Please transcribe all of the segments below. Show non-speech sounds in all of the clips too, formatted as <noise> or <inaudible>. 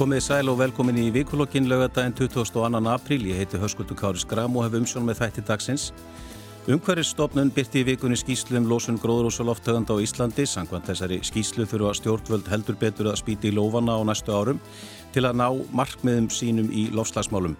Komið sæl og velkomin í vikulokkin lögadaginn 22. apríl. Ég heiti Höskuldur Kári Skram og hef umsjón með þætti dagsins. Umhverfisstofnun byrti í vikunni skýslu um losun loftöðanda á Íslandi. Sankvæmt þessari skýslu þurfa stjórnvöld heldur betur að spýti í lófana á næstu árum til að ná markmiðum sínum í lofslagsmálum.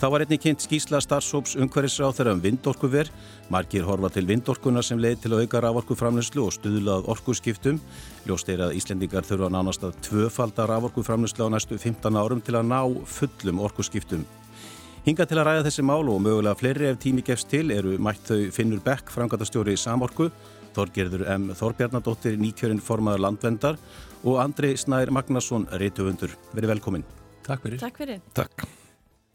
Þá var einnig kynnt skýsla starfsóps umhverfisráð þeirra um vindorkuver. Markir horfa til vindorkuna sem leið til að auka raforkuframlöslu og stuðlað orkuskiptum. Ljóst er að Íslendingar þurfa nánast að tvöfalda raforkuframlöslu á næstu 15 árum til að ná fullum orkuskiptum. Hinga til að ræða þessi mál og mögulega fleiri ef tími gefst til eru mætt þau Finnur Beck, frangatastjóri Samorku, Þorgerður M. Þorbjarnadóttir, nýkjörinn formaður landvendar og Andri Snær Magnason, reytufundur. Verið velkomin. Takk fyrir. Takk fyrir. Takk.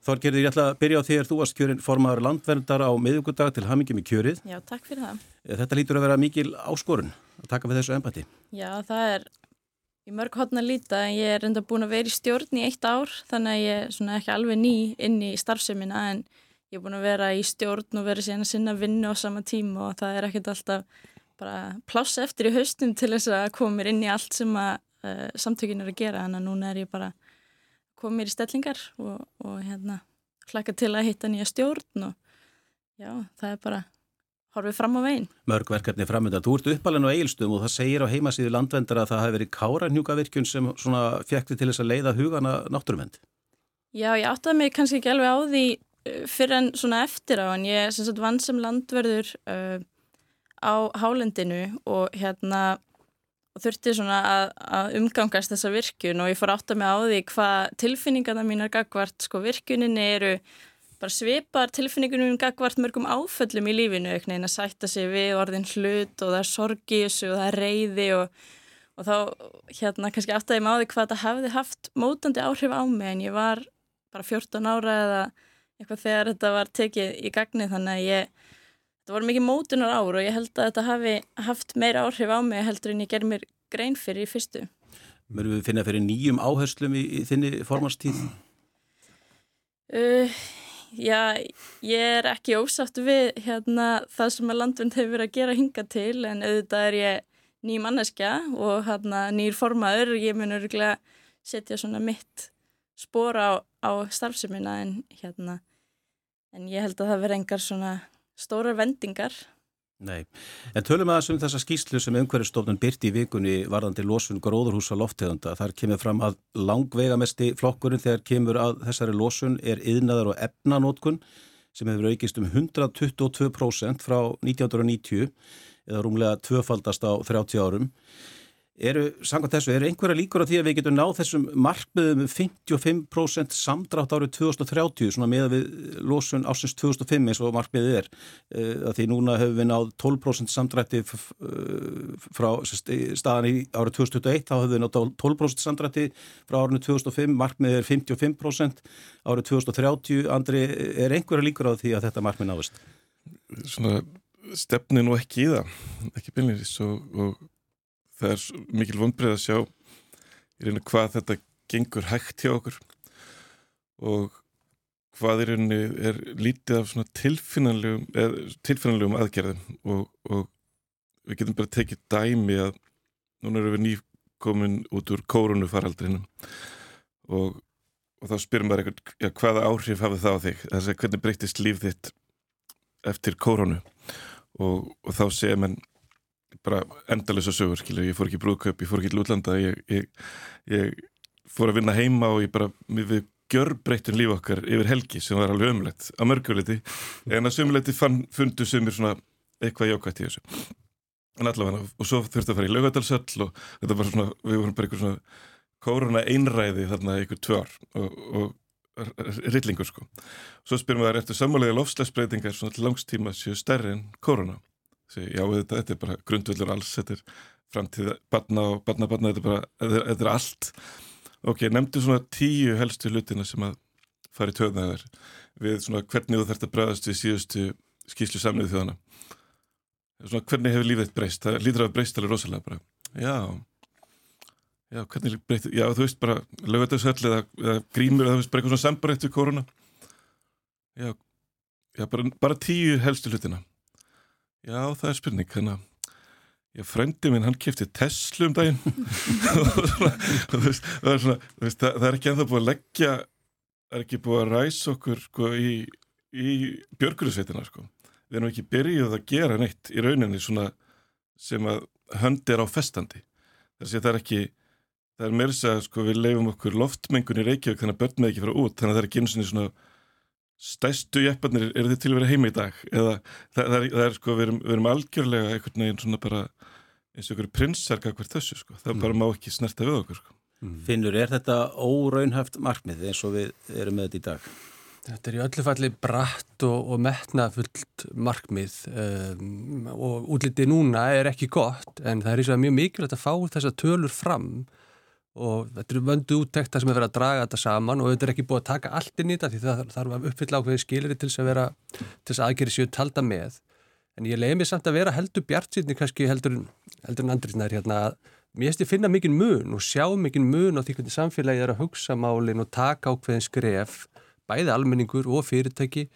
Þorgerður, ég ætla að byrja á þér. Þú varst kjörinn formaður landvendar á miðugudag til hamingjum í kjörið. Já, takk fyrir það. Þetta lítur að vera mikil áskorun að taka við þessu embati. Já, það er í mörg hodna líta en ég er enda búin að vera í stjórn í eitt ár þannig að ég er ekki alveg ný inn í starfseminna en ég er búin að vera í stjórn og vera síðan að sinna vinnu á sama tíma og það er ekkert alltaf bara pláss eftir í haustum til þess að koma mér inn í allt sem að uh, samtökin er að gera þannig að núna er ég bara koma mér í stellingar og, og hérna hlaka til að hitta nýja stjórn og já, það er bara horfið fram á veginn. Mörg verkefni framöndan. Þú ert uppalinn á eigilstum og það segir á heimasíðu landvendara að það hefur verið káranjúkavirkjun sem svona fjekti til þess að leiða hugana náttúruvend. Já, ég áttaði mig kannski ekki alveg á því fyrir en svona eftir á en ég sem sagt vann sem landverður uh, á hálendinu og hérna og þurfti svona að, að umgangast þessa virkun og ég fór áttaði mig á því hvað tilfinningarna mínar gagvart sko virkuninni eru bara svipar tilfinningunum gagvart mörgum áföllum í lífinu eitthvað að sætta sig við orðin hlut og það er sorgis og það er reyði og, og þá hérna kannski aftur að ég máði hvað þetta hefði haft mótandi áhrif á mig en ég var bara 14 ára eða eitthvað þegar þetta var tekið í gagni þannig að ég þetta voru mikið mótunar ár og ég held að þetta hafi haft meira áhrif á mig heldur en ég ger mér grein fyrir í fyrstu Mörgum við finna fyrir nýjum áherslum í, í þinni formanstíð? Uh, Já, ég er ekki ósátt við hérna, það sem að landvind hefur verið að gera hinga til en auðvitað er ég ný manneskja og hérna, nýr formaður. Ég mun öruglega setja svona mitt spóra á, á starfseminna en, hérna, en ég held að það verði engar svona stóra vendingar. Nei, en tölum að þessum þessa skýslu sem umhverjastofnun byrti í vikunni varðandi losun gróðurhúsa loftegunda. Þar kemur fram að langvegamesti flokkurinn þegar kemur að þessari losun er yðnaðar og efnanótkun sem hefur aukist um 122% frá 1990 eða rúmlega tvöfaldast á 30 árum. Eru, samkvæmt þessu, eru einhverja líkur á því að við getum náð þessum markmiðum 55% samdrátt árið 2030 svona með við losun ásins 2005 eins og markmiðið er uh, því núna hefur við náð 12% samdrætti frá staðan í árið 2021 þá hefur við náð 12% samdrætti frá árið 2005 markmiðið er 55% árið 2030 Andri, er einhverja líkur á því að þetta markmið náðist? Svona stefni nú ekki í það ekki byrjins og, og það er mikil vonbreið að sjá í reynu hvað þetta gengur hægt hjá okkur og hvað í reynu er lítið af svona tilfinnanlegum, tilfinnanlegum aðgerðum og, og við getum bara tekið dæmi að núna erum við nýkomin út úr kórunufaraldrinum og, og þá spyrum við eitthvað, já, hvaða áhrif hafið það á þig, þess að hvernig breytist líf þitt eftir kórunu og, og þá segja mann bara endalisa sögur, skilur, ég fór ekki brúðköp, ég fór ekki til útlanda, ég, ég, ég fór að vinna heima og ég bara, við gjör breytun líf okkar yfir helgi sem var alveg ömulegt, að mörguleiti, en að sömuleiti fundu sömur svona eitthvað jákvægt í þessu. En allavega, og svo þurfti að fara í laugadalsöll og þetta var svona, við vorum bara eitthvað svona kóruna einræði þarna eitthvað tvör og, og rillingur sko. Svo spyrum við að eftir sammálega lofslagsbreytingar svona til langstíma séu stærri en kóruna já þetta, þetta er bara grundvöldur alls þetta er framtíð barna og barna barna þetta er bara, þetta er, þetta er allt. Ok, nefndu svona tíu helstu hlutina sem að fara í töðnaðar við svona hvernig þú þarfst að bregðast við síðustu skýslu samnið þjóðana svona hvernig hefur lífið breyst? Það lítur að breyst alveg rosalega bara. Já, já, hvernig breyst já, þú veist bara, lögvættasöll eða, eða grímur, eða þú veist bara eitthvað svona sambarreitt við koruna já, já bara, bara tíu helstu hlutina Já, það er spurning, þannig að ég frendi minn, hann kipti Tesla um daginn. <laughs> Og það, er svona, það, er ekki ennþá búið að leggja það er ekki búið að ræsa okkur sko, í, í björgurisveitina sko. við erum ekki byrjuð að gera neitt í rauninni svona sem að höndir á festandi. Þess að það er ekki það er meira að sko, við leifum okkur loftmengun í Reykjavík þannig að börn með ekki fara út þannig að það er ekki eins og svona stæstu jepparnir eru þið til að vera heima í dag eða það, það, er, það er sko við erum, við erum algjörlega einhvern veginn svona bara eins og einhverju prinsarka hvert þessu sko það mm. bara má ekki snerta við okkur sko mm. Finnur, er þetta óraunhaft markmið eins og við erum með þetta í dag? Þetta er í öllu falli bratt og, og metnafullt markmið um, og útliti núna er ekki gott en það er í svo mjög mikilvægt að fá þessa tölur fram og þetta eru vöndu úttekta sem er verið að draga þetta saman og þetta er ekki búið að taka allt inn í þetta því það þarf að uppfylla ákveði skilir til þess að vera, til þess að aðgeri séu talda með. En ég leiði mig samt að vera heldur bjart sýtni kannski heldur, heldur en andriðnæður hérna að mér hefst ég finna mikinn mun og sjá mikinn mun og því hvernig samfélagið er að hugsa málinn og taka ákveðin skref bæði almenningur og fyrirtæki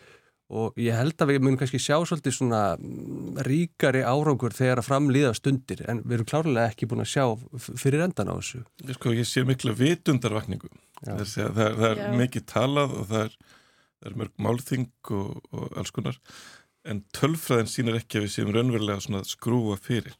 og ég held að við munum kannski sjá svolítið svona ríkari árangur þegar að framlýða stundir en við erum klárlega ekki búin að sjá fyrir endan á þessu. Ég, sko, ég sé miklu vitundarvakningu. Það, það, það er Já. mikið talað og það er, er mörg málþing og, og alls konar en tölfræðin sínir ekki að við séum raunverulega skrúa fyrir.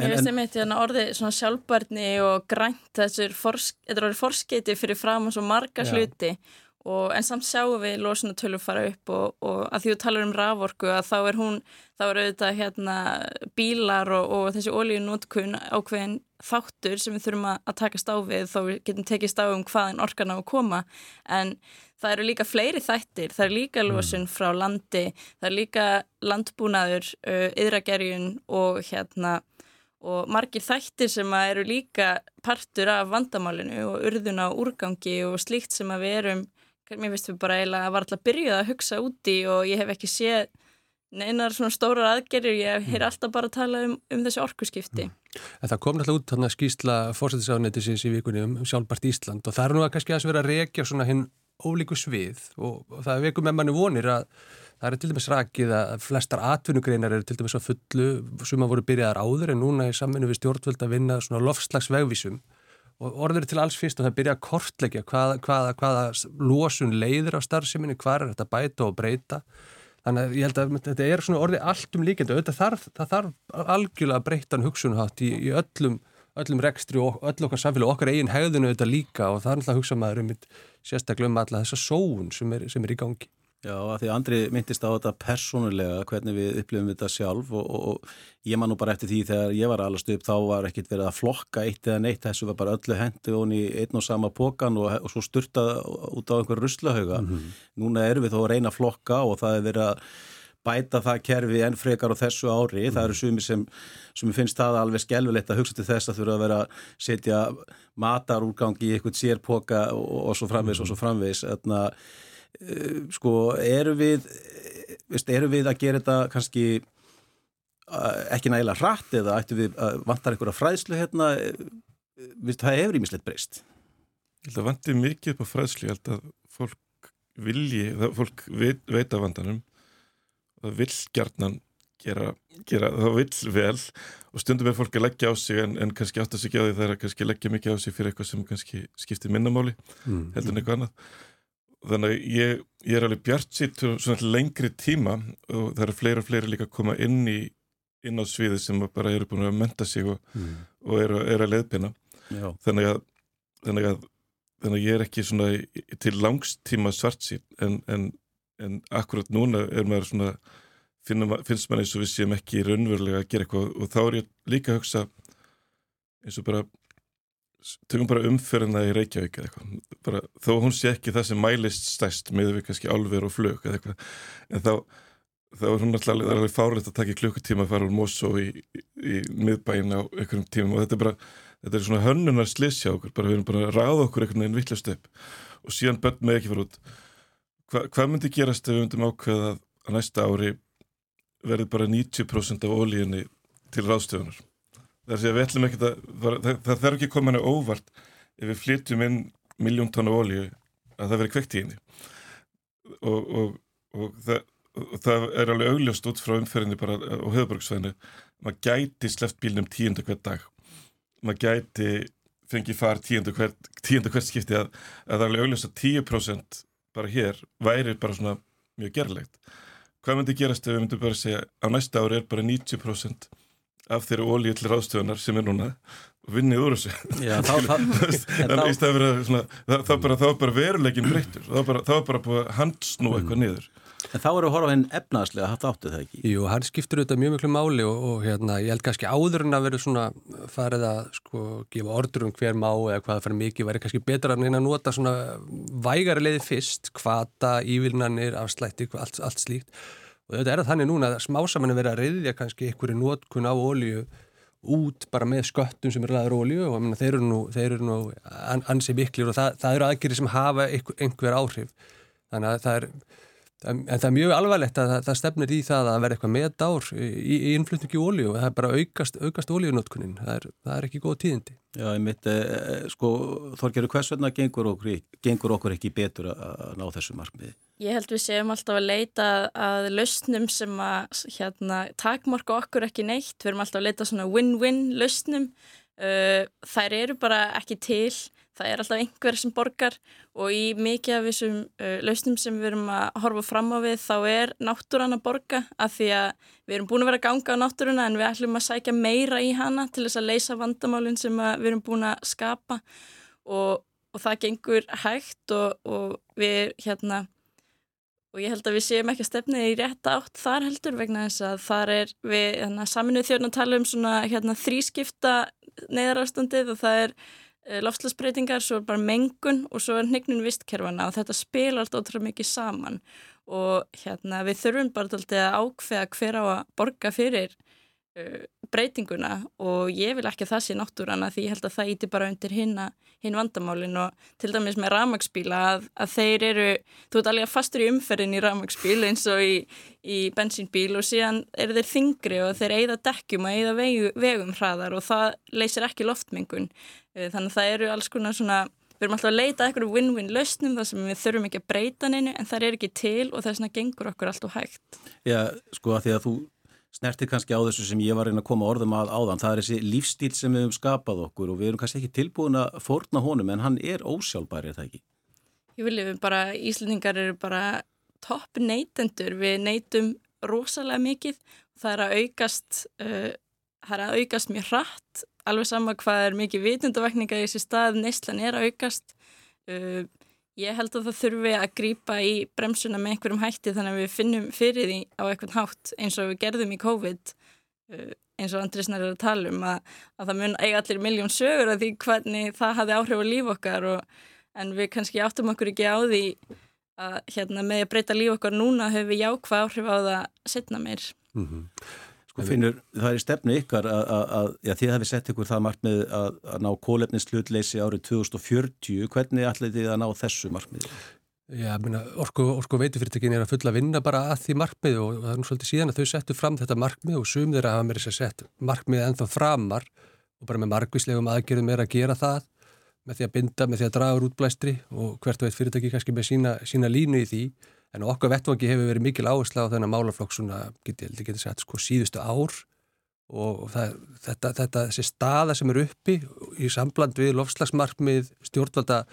Ég veist einmitt hérna orðið svona sjálfbarni og grænt þessur forsk, forskeiti fyrir fram og svo marga Já. sluti Og, en samt sjáum við losunatölu fara upp og, og að því þú talar um raforku að þá er hún, þá er auðvitað hérna bílar og, og þessi ólíunótkun ákveðin þáttur sem við þurfum að taka stáfið þá við getum tekið stáfum hvaðan orkan á að koma en það eru líka fleiri þættir, það er líka mm. losun frá landi, það er líka landbúnaður, yðragerjun og hérna og margir þættir sem eru líka partur af vandamálinu og urðuna og úrgangi og slíkt sem að við erum mér finnst við bara eiginlega að var alltaf byrjuð að hugsa úti og ég hef ekki séð einar svona stórar aðgerir, ég heyr mm. alltaf bara að tala um, um þessi orkusskipti. Mm. En það kom náttúrulega út þarna skýsla fórsættisáðunetisins í vikunni um sjálfbært Ísland og það er nú að kannski að vera að reykja svona hinn ólíku svið og, og það vekum með manni vonir að það er til dæmis rakið að flestar atvinnugreinar eru til dæmis á fullu sem að voru byrjaðar áður en núna í samvinnu við stjórnvöld að vinna svona lofslagsvegvísum og orður til alls fyrst og það byrja að kortleggja hvaða, hvaða, hvaða losun leiðir á starfseminni, hvað er þetta bæta og breyta. Þannig að ég held að þetta er svona orðið allt um líkjandi. Og þarf, það þarf algjörlega að breyta hugsunhátt í, í öllum, öllum rekstri og öll okkar samfélag og okkar eigin hegðinu þetta líka. Og það er alltaf að hugsa maður um sérstaklega um alla þessa sóun sem er, sem er í gangi. Já, að því Andri myndist á þetta persónulega, hvernig við upplifum þetta sjálf og, og, og ég man nú bara eftir því þegar ég var allast upp þá var ekkit verið að flokka eitt eða neitt, þessu var bara öllu hendi og í einn og sama pókan og, og svo styrtað út á einhver ruslahauga. Mm -hmm. Núna erum við þó að reyna að flokka og það er verið að bæta það kerfi enn frekar á þessu ári. Mm. Það eru sumi sem, sem finnst það alveg skelvilegt að hugsa til þess að þurfa að vera að setja matarúrgangi í einhvern sérpóka og svo framvegs og svo framvegs. Þannig að sko, eru við veist, eru við að gera þetta kannski eh, ekki nægilega hratt eða ættu við að vantar einhverja fræðslu hérna? Veist, það hefur ímislegt breyst. Ég held að vantir mikið upp á fræðslu. Ég held að fólk vilji það, fólk veit, veit af vandanum. Það vil gjarnan gera, gera, það vil vel og stundum er fólk að leggja á sig en, en kannski átt að sig á því. Það er að kannski leggja mikið á sig fyrir eitthvað sem kannski skiptir minnamáli mm. heldur en eitthvað annað þannig að ég, ég er alveg bjart sitt svona lengri tíma og það eru fleiri og fleiri líka að koma inn í inn á sviði sem bara eru búin að menta sig og, mm. og eru er að leiðpina þannig að, þannig að þannig að ég er ekki svona til langstíma svart sín en, en, en akkurat núna er maður svona finnst maður eins og við séum ekki raunverulega að gera eitthvað og þá er ég líka að hugsa eins og bara tökum bara umfyrina í Reykjavík eða eitthvað, bara, þó hún sé ekki það sem mælist stæst með við kannski álver og flög eða eitthvað, en þá þá er hún alltaf alveg fárlegt að taka klukkutíma að fara úr Mosó í, í, í miðbæin á einhverjum tímum. Og þetta er bara þetta er svona hönnunar slissja okkur bara við erum bara að ráða okkur einhvern veginn vittlast upp. Og síðan börn með ekki fara út. Hva, hvað myndi gerast ef við myndum ákveða að næsta ári verði bara 90% af ólíinni til ráðstöfunar þar sé að við ætlum ekki að það, það þarf ekki að koma hana óvart ef við flytjum inn miljón tónu ólíu að það veri kveikt í henni. Og, og, og, það, það er alveg augljóst út frá umferðinni bara á höfuborgsvæðinu maður gæti sleft bílnum tíundu hver dag. Maður gæti fengið far tíundu hver, tíundu hver skipti að, að það er alveg augljóst að 10% bara hér væri bara svona mjög gerlegt. Hvað myndi gerast ef við myndum bara segja á næsta ári er bara 90% af þeirra ólíu til ráðstöðunar sem er núna vinnið úr þessu. Já, þá, þá, þannig að svona, það, það, bara, bara veruleikin breyttur. Það var bara, það var bara búið að handsnú eitthvað niður. En þá eru að horfa henn efnaðslega hatt áttu það ekki? Jú, hann skiptur auðvitað mjög miklu máli og, og hérna, ég held kannski áður en að vera svona farið að sko gefa ordur um hver má eða hvað það fyrir mikið væri kannski betra en að nota svona vægari leiði fyrst, kvata, ívilnanir, afslætti, allt, allt slíkt og þetta er þannig núna að smásamann er verið að reyðja kannski einhverju nótkun á ólíu út bara með sköttum sem er laður ólíu og mena, þeir eru nú, þeir eru nú ansið miklir og það, það eru aðgerið sem hafa einhver áhrif. Þannig að það er en það er mjög alvarlegt að það, það stefnir í það að vera eitthvað með dár í, í innflutningi ólíu og það er bara aukast, aukast ólíunótkunin, það, það er ekki góð tíðindi. Já, ég mitt, eh, sko Þorgerur, hvers vegna gengur okkur, gengur okkur ekki betur að ná þessu markmiði? Ég held við séum alltaf að leita að lausnum sem að hérna, takmarka okkur ekki neitt, við erum alltaf að leita svona win-win lausnum. Uh, þær eru bara ekki til það er alltaf einhver sem borgar og í mikið af þessum uh, lausnum sem við erum að horfa fram á við þá er náttúran að borga af því að við erum búin að vera að ganga á náttúruna en við ætlum að sækja meira í hana til þess að leysa vandamálinn sem við erum búin að skapa. Og, og það gengur hægt og, og við hérna og ég held að við séum ekki að stefna í rétt átt þar heldur vegna þess að þar er við hérna, saminuð þjóðan að tala um svona hérna, þrískipta neðarastandið og það er lofslagsbreytingar, svo er bara mengun og svo er hnignun vistkerfana og þetta spila alltaf ótrúlega mikið saman. Og hérna við þurfum bara alltaf að ákveða hver á að borga fyrir breytinguna og ég vil ekki að það sé náttúrana því ég held að það íti bara undir hinn vandamálin og til dæmis með ramagsbíla að, að þeir eru, þú ert alveg fastur í umferðin í ramagsbíl eins og í, í bensínbíl og síðan eru þeir þingri og þeir eigða dekkjum og eigða vegu, vegum hraðar og það leysir ekki loftmengun Eh, þannig að það eru alls konar svona, við erum alltaf að leita eitthvað win-win lausnum þar sem við þurfum ekki að breyta neinu en það er ekki til og það er svona gengur okkur alltaf hægt. Já, sko snertir kannski á þessu sem ég var reyna að koma orðum að áðan, það er þessi lífstíl sem við hefum skapað okkur og við erum kannski ekki tilbúin að fórna honum en hann er ósjálfbæri, er það ekki? Ég vil við bara, Íslandingar eru bara topp neytendur, við neytum rosalega mikið, það er að aukast, uh, það er að aukast mjög hratt. Alveg sama hvað er mikið vitundavekninga í þessi stað, neyslan er að aukast. Uh, ég held að það þurfi að grýpa í bremsuna með einhverjum hætti þannig að við finnum fyrir því á eitthvað hátt eins og við gerðum í COVID uh, eins og Andrisnar er að tala um að, að það mun eiga allir miljón sögur að því hvernig það hafi áhrif á líf okkar og, en við kannski áttum okkur ekki á því að hérna, með að breyta líf okkar núna höfum við jákvæð áhrif á það setna meir mm -hmm. Sko finnur, það er stefnu ykkar að, að, að já, þið hefði sett ykkur það markmið að, að ná kólefnislautleysi árið 2040, hvernig ætlið þið að ná þessu markmiði? Já, minna, orku, orku veitufyrirtekin er að fulla að vinna bara að því markmið og það er nú svolítið síðan að þau settu fram þetta markmið og sum þeirra hafa mér þess að sett markmið ennþá framar og bara með markvíslegum aðgerðum er að gera það með því að binda, með því að draga úr útblæstri og hvert og eitt fyrirtæki kannski með sína, sína línu í því En okkar vettvangi hefur verið mikil áhersla á þennan málaflokk svona, get ég held að sagt, sko síðustu ár. Og það, þetta, þetta, þessi staða sem er uppi í sambland við lofslagsmarkmið stjórnvalda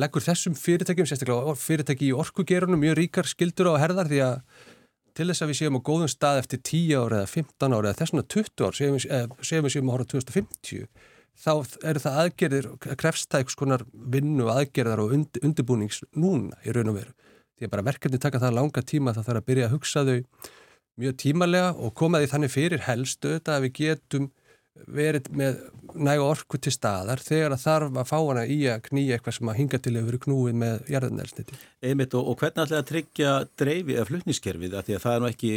leggur þessum fyrirtækjum, sérstaklega fyrirtæki í orkugerunum, mjög ríkar skildur á herðar því að til þess að við séum á góðum stað eftir 10 ári eða 15 ári eða þessuna 20 ár, séum við séum að hóra 2050, þá eru það aðgerðir, krefstæks konar vinnu aðgerðar og und, undirbúnings núna í raun og veru því að bara verkefni taka það langa tíma þá þarf að byrja að hugsa þau mjög tímalega og koma því þannig fyrir helstu þetta að við getum verið með nægu orku til staðar þegar það þarf að fá hana í að knýja eitthvað sem að hinga til vera knúið með jarðanelsniti. Einmitt og, og hvernig ætlaði að tryggja dreifi eða flutniskerfið að því að það er nú ekki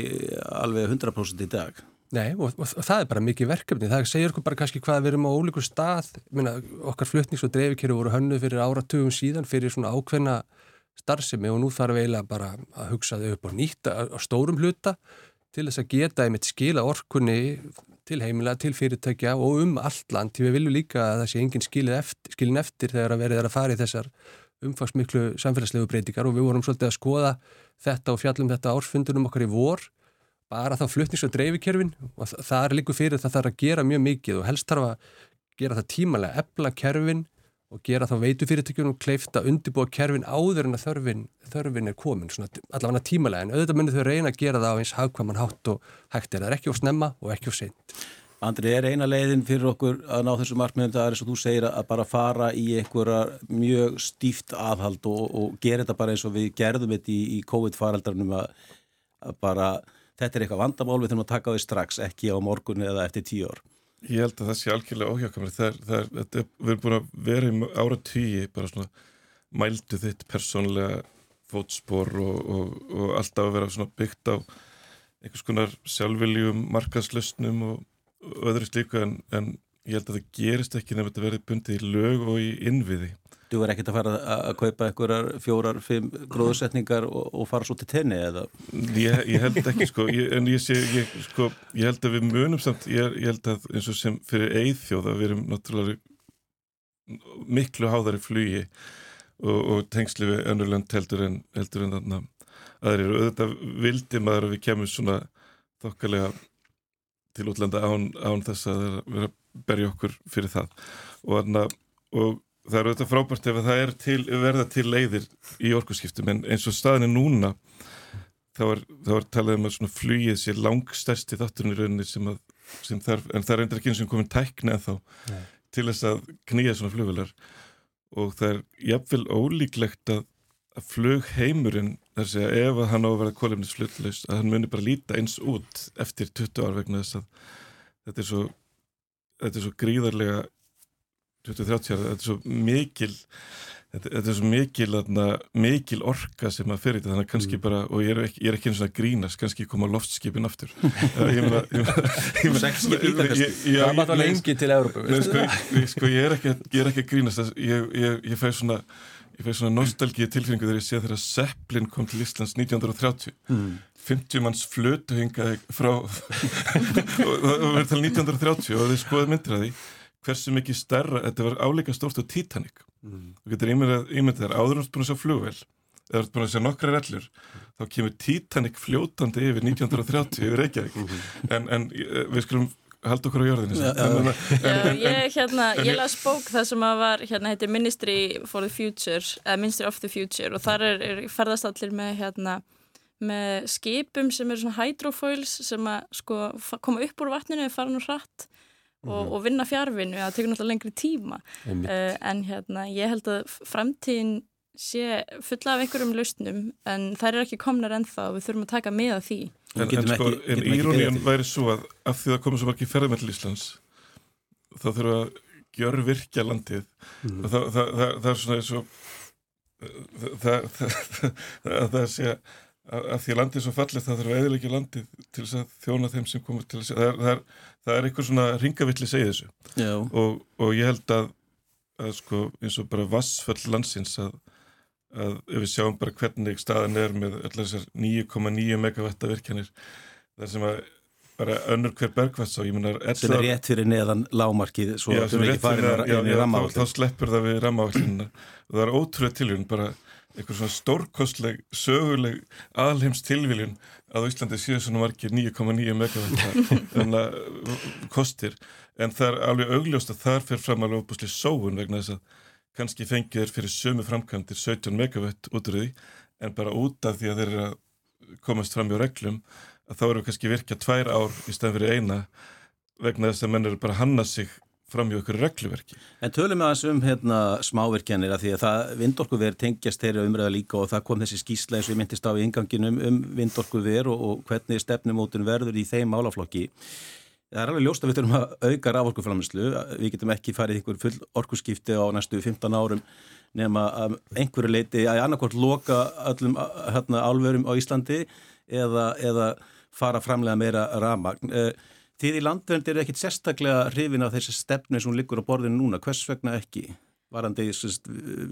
alveg 100% í dag? Nei og, og, og það er bara mikið verkefni. Það segir okkur bara kannski hvað við erum á ólíkur stað. Minna, okkar flutnings- og dreifikerfi voru hönnuð fyrir áratugum síðan fyrir svona ákveðna starfsemi og nú þarf eiginlega bara að hugsa þau upp á nýtt á stórum hluta til þess að geta einmitt skila orkunni til heimilega, til fyrirtækja og um allt land. Til við viljum líka að það sé engin skilin eftir, skilin eftir þegar að verið er að fara í þessar umfangsmiklu samfélagslegu breytingar og við vorum svolítið að skoða þetta og fjallum þetta ársfundunum okkar í vor. Bara þá fluttnings- og dreifikerfin og það er líku fyrir það þarf að gera mjög mikið og helst þarf að gera það tímalega, ebla kerfin og gera þá veitufyrirtökjunum kleifta undirbúa kerfin áður en að þörfin, þörfin er komin, svona allavega tímalega en auðvitað myndir þau reyna að gera það á eins hagkvæman hátt og hægt er það ekki á snemma og ekki á seint. Andri, er eina leiðin fyrir okkur að ná þessu markmiðum það er eins og þú segir að bara fara í einhverja mjög stíft aðhald og, og gera þetta bara eins og við gerðum þetta í, í COVID-faraldarnum að, að bara þetta er eitthvað vandamál við þurfum að taka því strax ekki á morgun eða eftir tíu ár. Ég held að það sé algjörlega óhjákamlega. Við erum búin að vera í ára tíi bara svona mældu þitt persónlega fótspor og, og, og alltaf að vera byggt á einhvers konar sjálfviljum, markaslustnum og öðru slíku en, en ég held að það gerist ekki nefnir að verði bundið í lög og í innviði. Þú er ekkert að fara að kaupa einhverjar fjórar, fimm gróðsetningar og, og fara svo til tenni eða? Ég, ég held ekki sko, ég, en ég sé, ég, sko, ég held að við munum samt, ég, held að eins og sem fyrir eigþjóð að við erum náttúrulega miklu háðari flugi og, og tengsli við önnurland heldur en heldur en þarna aðrir og auðvitað vildi maður að við kemum svona þokkalega til útlanda án, án þess að vera berja okkur fyrir það og, anna, og það eru þetta frábært ef það er til, verða til leiðir í orkusskiptum en eins og staðinu núna þá er, þá er talað um að svona flugið sé langstærsti þátturinn í rauninni sem að sem þarf, en það er endur ekki eins og komin tækna þá Nei. til þess að knýja svona flugvelar og það er jafnvel ólíklegt að, að flugheimurinn þar sé að ef að hann á að vera kolumnisflutlaust að hann muni bara líta eins út eftir 20 ár vegna þess að þetta er svo, þetta er svo gríðarlega 20-30 ára, þetta er svo mikil þetta, þetta er svo mikil atna, mikil orka sem að fyrir þetta þannig að kannski mm. bara, og ég er ekki, ég er ekki eins og að grínast kannski koma loftskipin aftur ég meina það maður þá lengi til Európa sko, sko ég er ekki, ég er ekki að grínast ég, ég, ég fæ svona ég fæ svona nostálgíu tilfinningu þegar ég sé þegar Seppelin kom til Íslands 1930 mm. 50 manns flötu hingaði frá og það verður til 1930 og þið skoðið myndir að því hversu mikið stærra, þetta var áleika stórt á Titanic mm. þú getur ímyndið þar áður náttúrulega búin að sjá flugvel eða búin að sjá nokkra rellur þá kemur Titanic fljótandi yfir 1930 yfir Reykjavík -hmm. en, en eh, við skulum halda okkur á jörðinu ja, ja. Já, ég, hérna, ég las bók það sem að var hérna heitir Ministry for the Future uh, Ministry of the Future og þar er, er ferðast allir með hérna með skipum sem eru svona hydrofoils sem að sko koma upp úr vatninu eða fara nú hratt og, mm -hmm. og vinna fjárvinnu, það tekur náttúrulega lengri tíma. Uh, en hérna ég held að framtíðin sé fulla af einhverjum lausnum en það er ekki komnar ennþá og við þurfum að taka með að því. En, en, sko, en íróníun væri svo að af því það komur svo margir ferðarmell í Íslands þá þurfum að gjör virkja landið. Mm. og það, það, það, það er svona eins og <laughs> það sé að því að landið er svo fallið það þarf að eðilegja landið til þess að þjóna þeim sem komur til þess að það er, er eitthvað svona ringavilli segið þessu. Og, og ég held að, að sko eins og bara vassföll landsins að að ef við sjáum bara hvernig staðan er með allar þessar 9,9 megawatta virkjanir þar sem að bara önnur hver bergvæts á sem er rétt fyrir neðan lámarkið svo já, ekki farin að í rammaállin þá, þá sleppur það við rammaállin og það er ótrúlega tilvíðun bara eitthvað svona stórkostleg, söguleg alheims tilvíðun að Íslandi séu svona margir 9,9 megawatta <laughs> kostir. En það er alveg augljóst að þar fyrir fram alveg óbúslega sóun vegna þess að kannski fengið þeir fyrir sömu framkvæmdir 17 megawatt út úr því en bara út af því að þeir eru að komast fram í reglum að þá eru kannski virkja tvær ár í stæðan fyrir eina vegna þess að menn eru bara að hanna sig fram í okkur regluverki. En tölum við aðeins um hérna, smávirkjanir að því að það vindorkuver tengjast þeirra umræða líka og það kom þessi skísla eins og ég myndist á í inganginum um vindorkuver og, og hvernig stefnumótun verður í þeim málaflokki. Það er alveg ljóst að við þurfum að auka raforkuflamislu. Við getum ekki farið einhver full orkuskipti á næstu 15 árum nema að einhverju leiti að annarkort loka öllum hérna, álverum á Íslandi eða, eða fara framlega meira ramagn. Eh, þið í landvernd eru ekkit sérstaklega hrifin af þessi stefni sem liggur á borðinu núna. Hvers vegna ekki varandi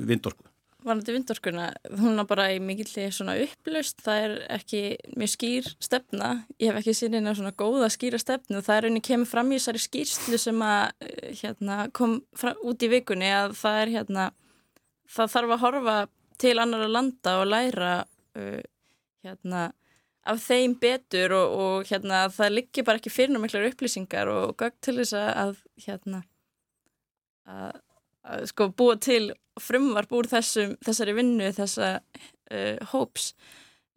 vindorku? varandi vindorkuna, hún er bara í mikilli svona upplaust, það er ekki mjög skýr stefna, ég hef ekki sín eina svona góða skýra stefnu það er unni kemur fram í þessari skýrslu sem að eh, hérna, kom út í vikunni að það er hérna það þarf að horfa til annara landa og læra uh, hérna af þeim betur og, og hérna það liggir bara ekki fyrir námiklar upplýsingar og gögn til þess að hérna að, að sko búa til frumvarp úr þessum, þessari vinnu þessa uh, hóps.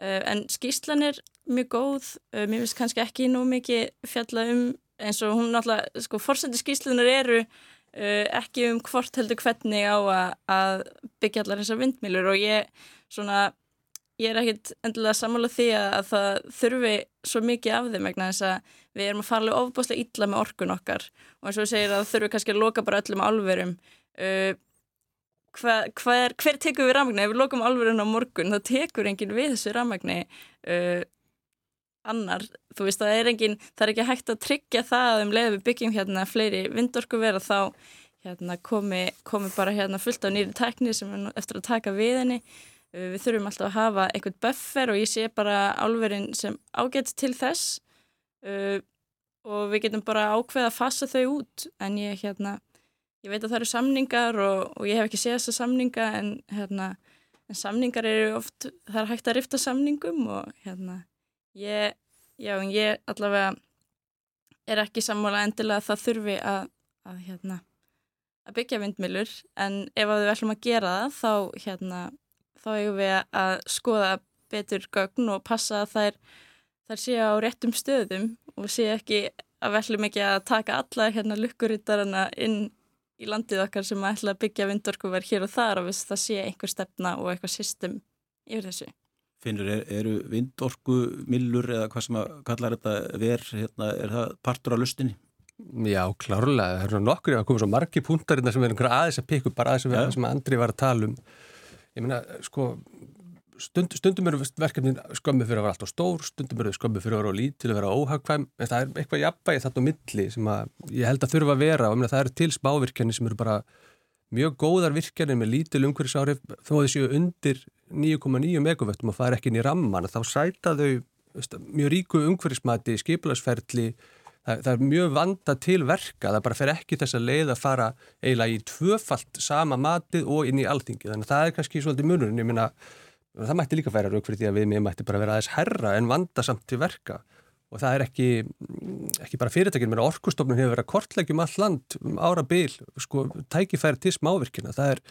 Uh, en skýslan er mjög góð. Uh, mér finnst kannski ekki nú mikið fjalla um eins og hún náttúrulega sko fórsendi skýslunar eru ekki um hvort heldur hvernig á að, að byggja allar þessar vindmilur og ég svona ég er ekkit endilega sammála því að, að það þurfi svo mikið af þeim vegna þess að við erum að fara alveg ofbúslega illa með orkun okkar. Og eins og við segir að þurfi kannski að loka bara öllum álverum. Uh, hver, hver, hver tekur við rafmagni? Ef við lokum álverun á morgun þá tekur enginn við þessu rafmagni uh, annar, þú veist það er enginn það er ekki hægt að tryggja það að um leið við byggjum hérna fleiri vindorku vera þá hérna komi, komi bara hérna fullt af nýri tækni sem er eftir að taka við henni við þurfum alltaf að hafa eitthvað buffer og ég sé bara álverðin sem ágætt til þess uh, og við getum bara ákveð að fasa þau út. En ég, hérna, ég veit að það eru samningar og, og ég hef ekki séð þessa samninga en, hérna, en samningar eru oft, það er hægt að rifta samningum og hérna, ég, já, ég allavega er ekki sammála endilega að það þurfi að, að, hérna, að byggja vindmilur en ef við ætlum að gera það þá hérna þá eigum við að skoða betur gögn og passa að þær, þær sé á réttum stöðum og sé ekki að velum ekki að taka alla hérna lukkurittarana inn í landið okkar sem að ætla að byggja vindorkuver hér og þar og það sé einhver stefna og eitthvað system yfir þessu. Finnur, er, eru vindorkumillur eða hvað sem að kallar þetta verð, hérna, er það partur á lustinni? Já, klárlega. Það er nokkur að koma svo margi púntar sem er einhverja aðeins að pikka upp bara aðeins ja. sem Andri var að tala um ég meina, sko stund, stundum eru verkefnin skömmi fyrir að vera alltaf stór, stundum eru skömmi fyrir að vera lít til að vera óhagkvæm, en það er eitthvað jafnvægi þarna á milli sem að ég held að þurfa að vera og ég meina það eru til smávirkjarnir sem eru bara mjög góðar virkjarnir með lítil umhverfisárif þó að þessu undir 9,9 megavettum og það er ekki inn í ramman þá sæta þau mjög ríku umhverfismati, skipilagsferðli það, það er mjög vanda til verka það bara fer ekki þess að leið að fara eiginlega í tvöfalt sama matið og inn í alþingi, þannig að það er kannski svolítið munurinn, ég minna, það mætti líka færa rauk fyrir því að við mér mætti bara vera aðeins herra en vanda samt til verka. Og það er ekki, ekki bara fyrirtækinn mér orkustofnun hefur verið að kortleggjum all land um ára byl, sko, tækifæri til smávirkina, það er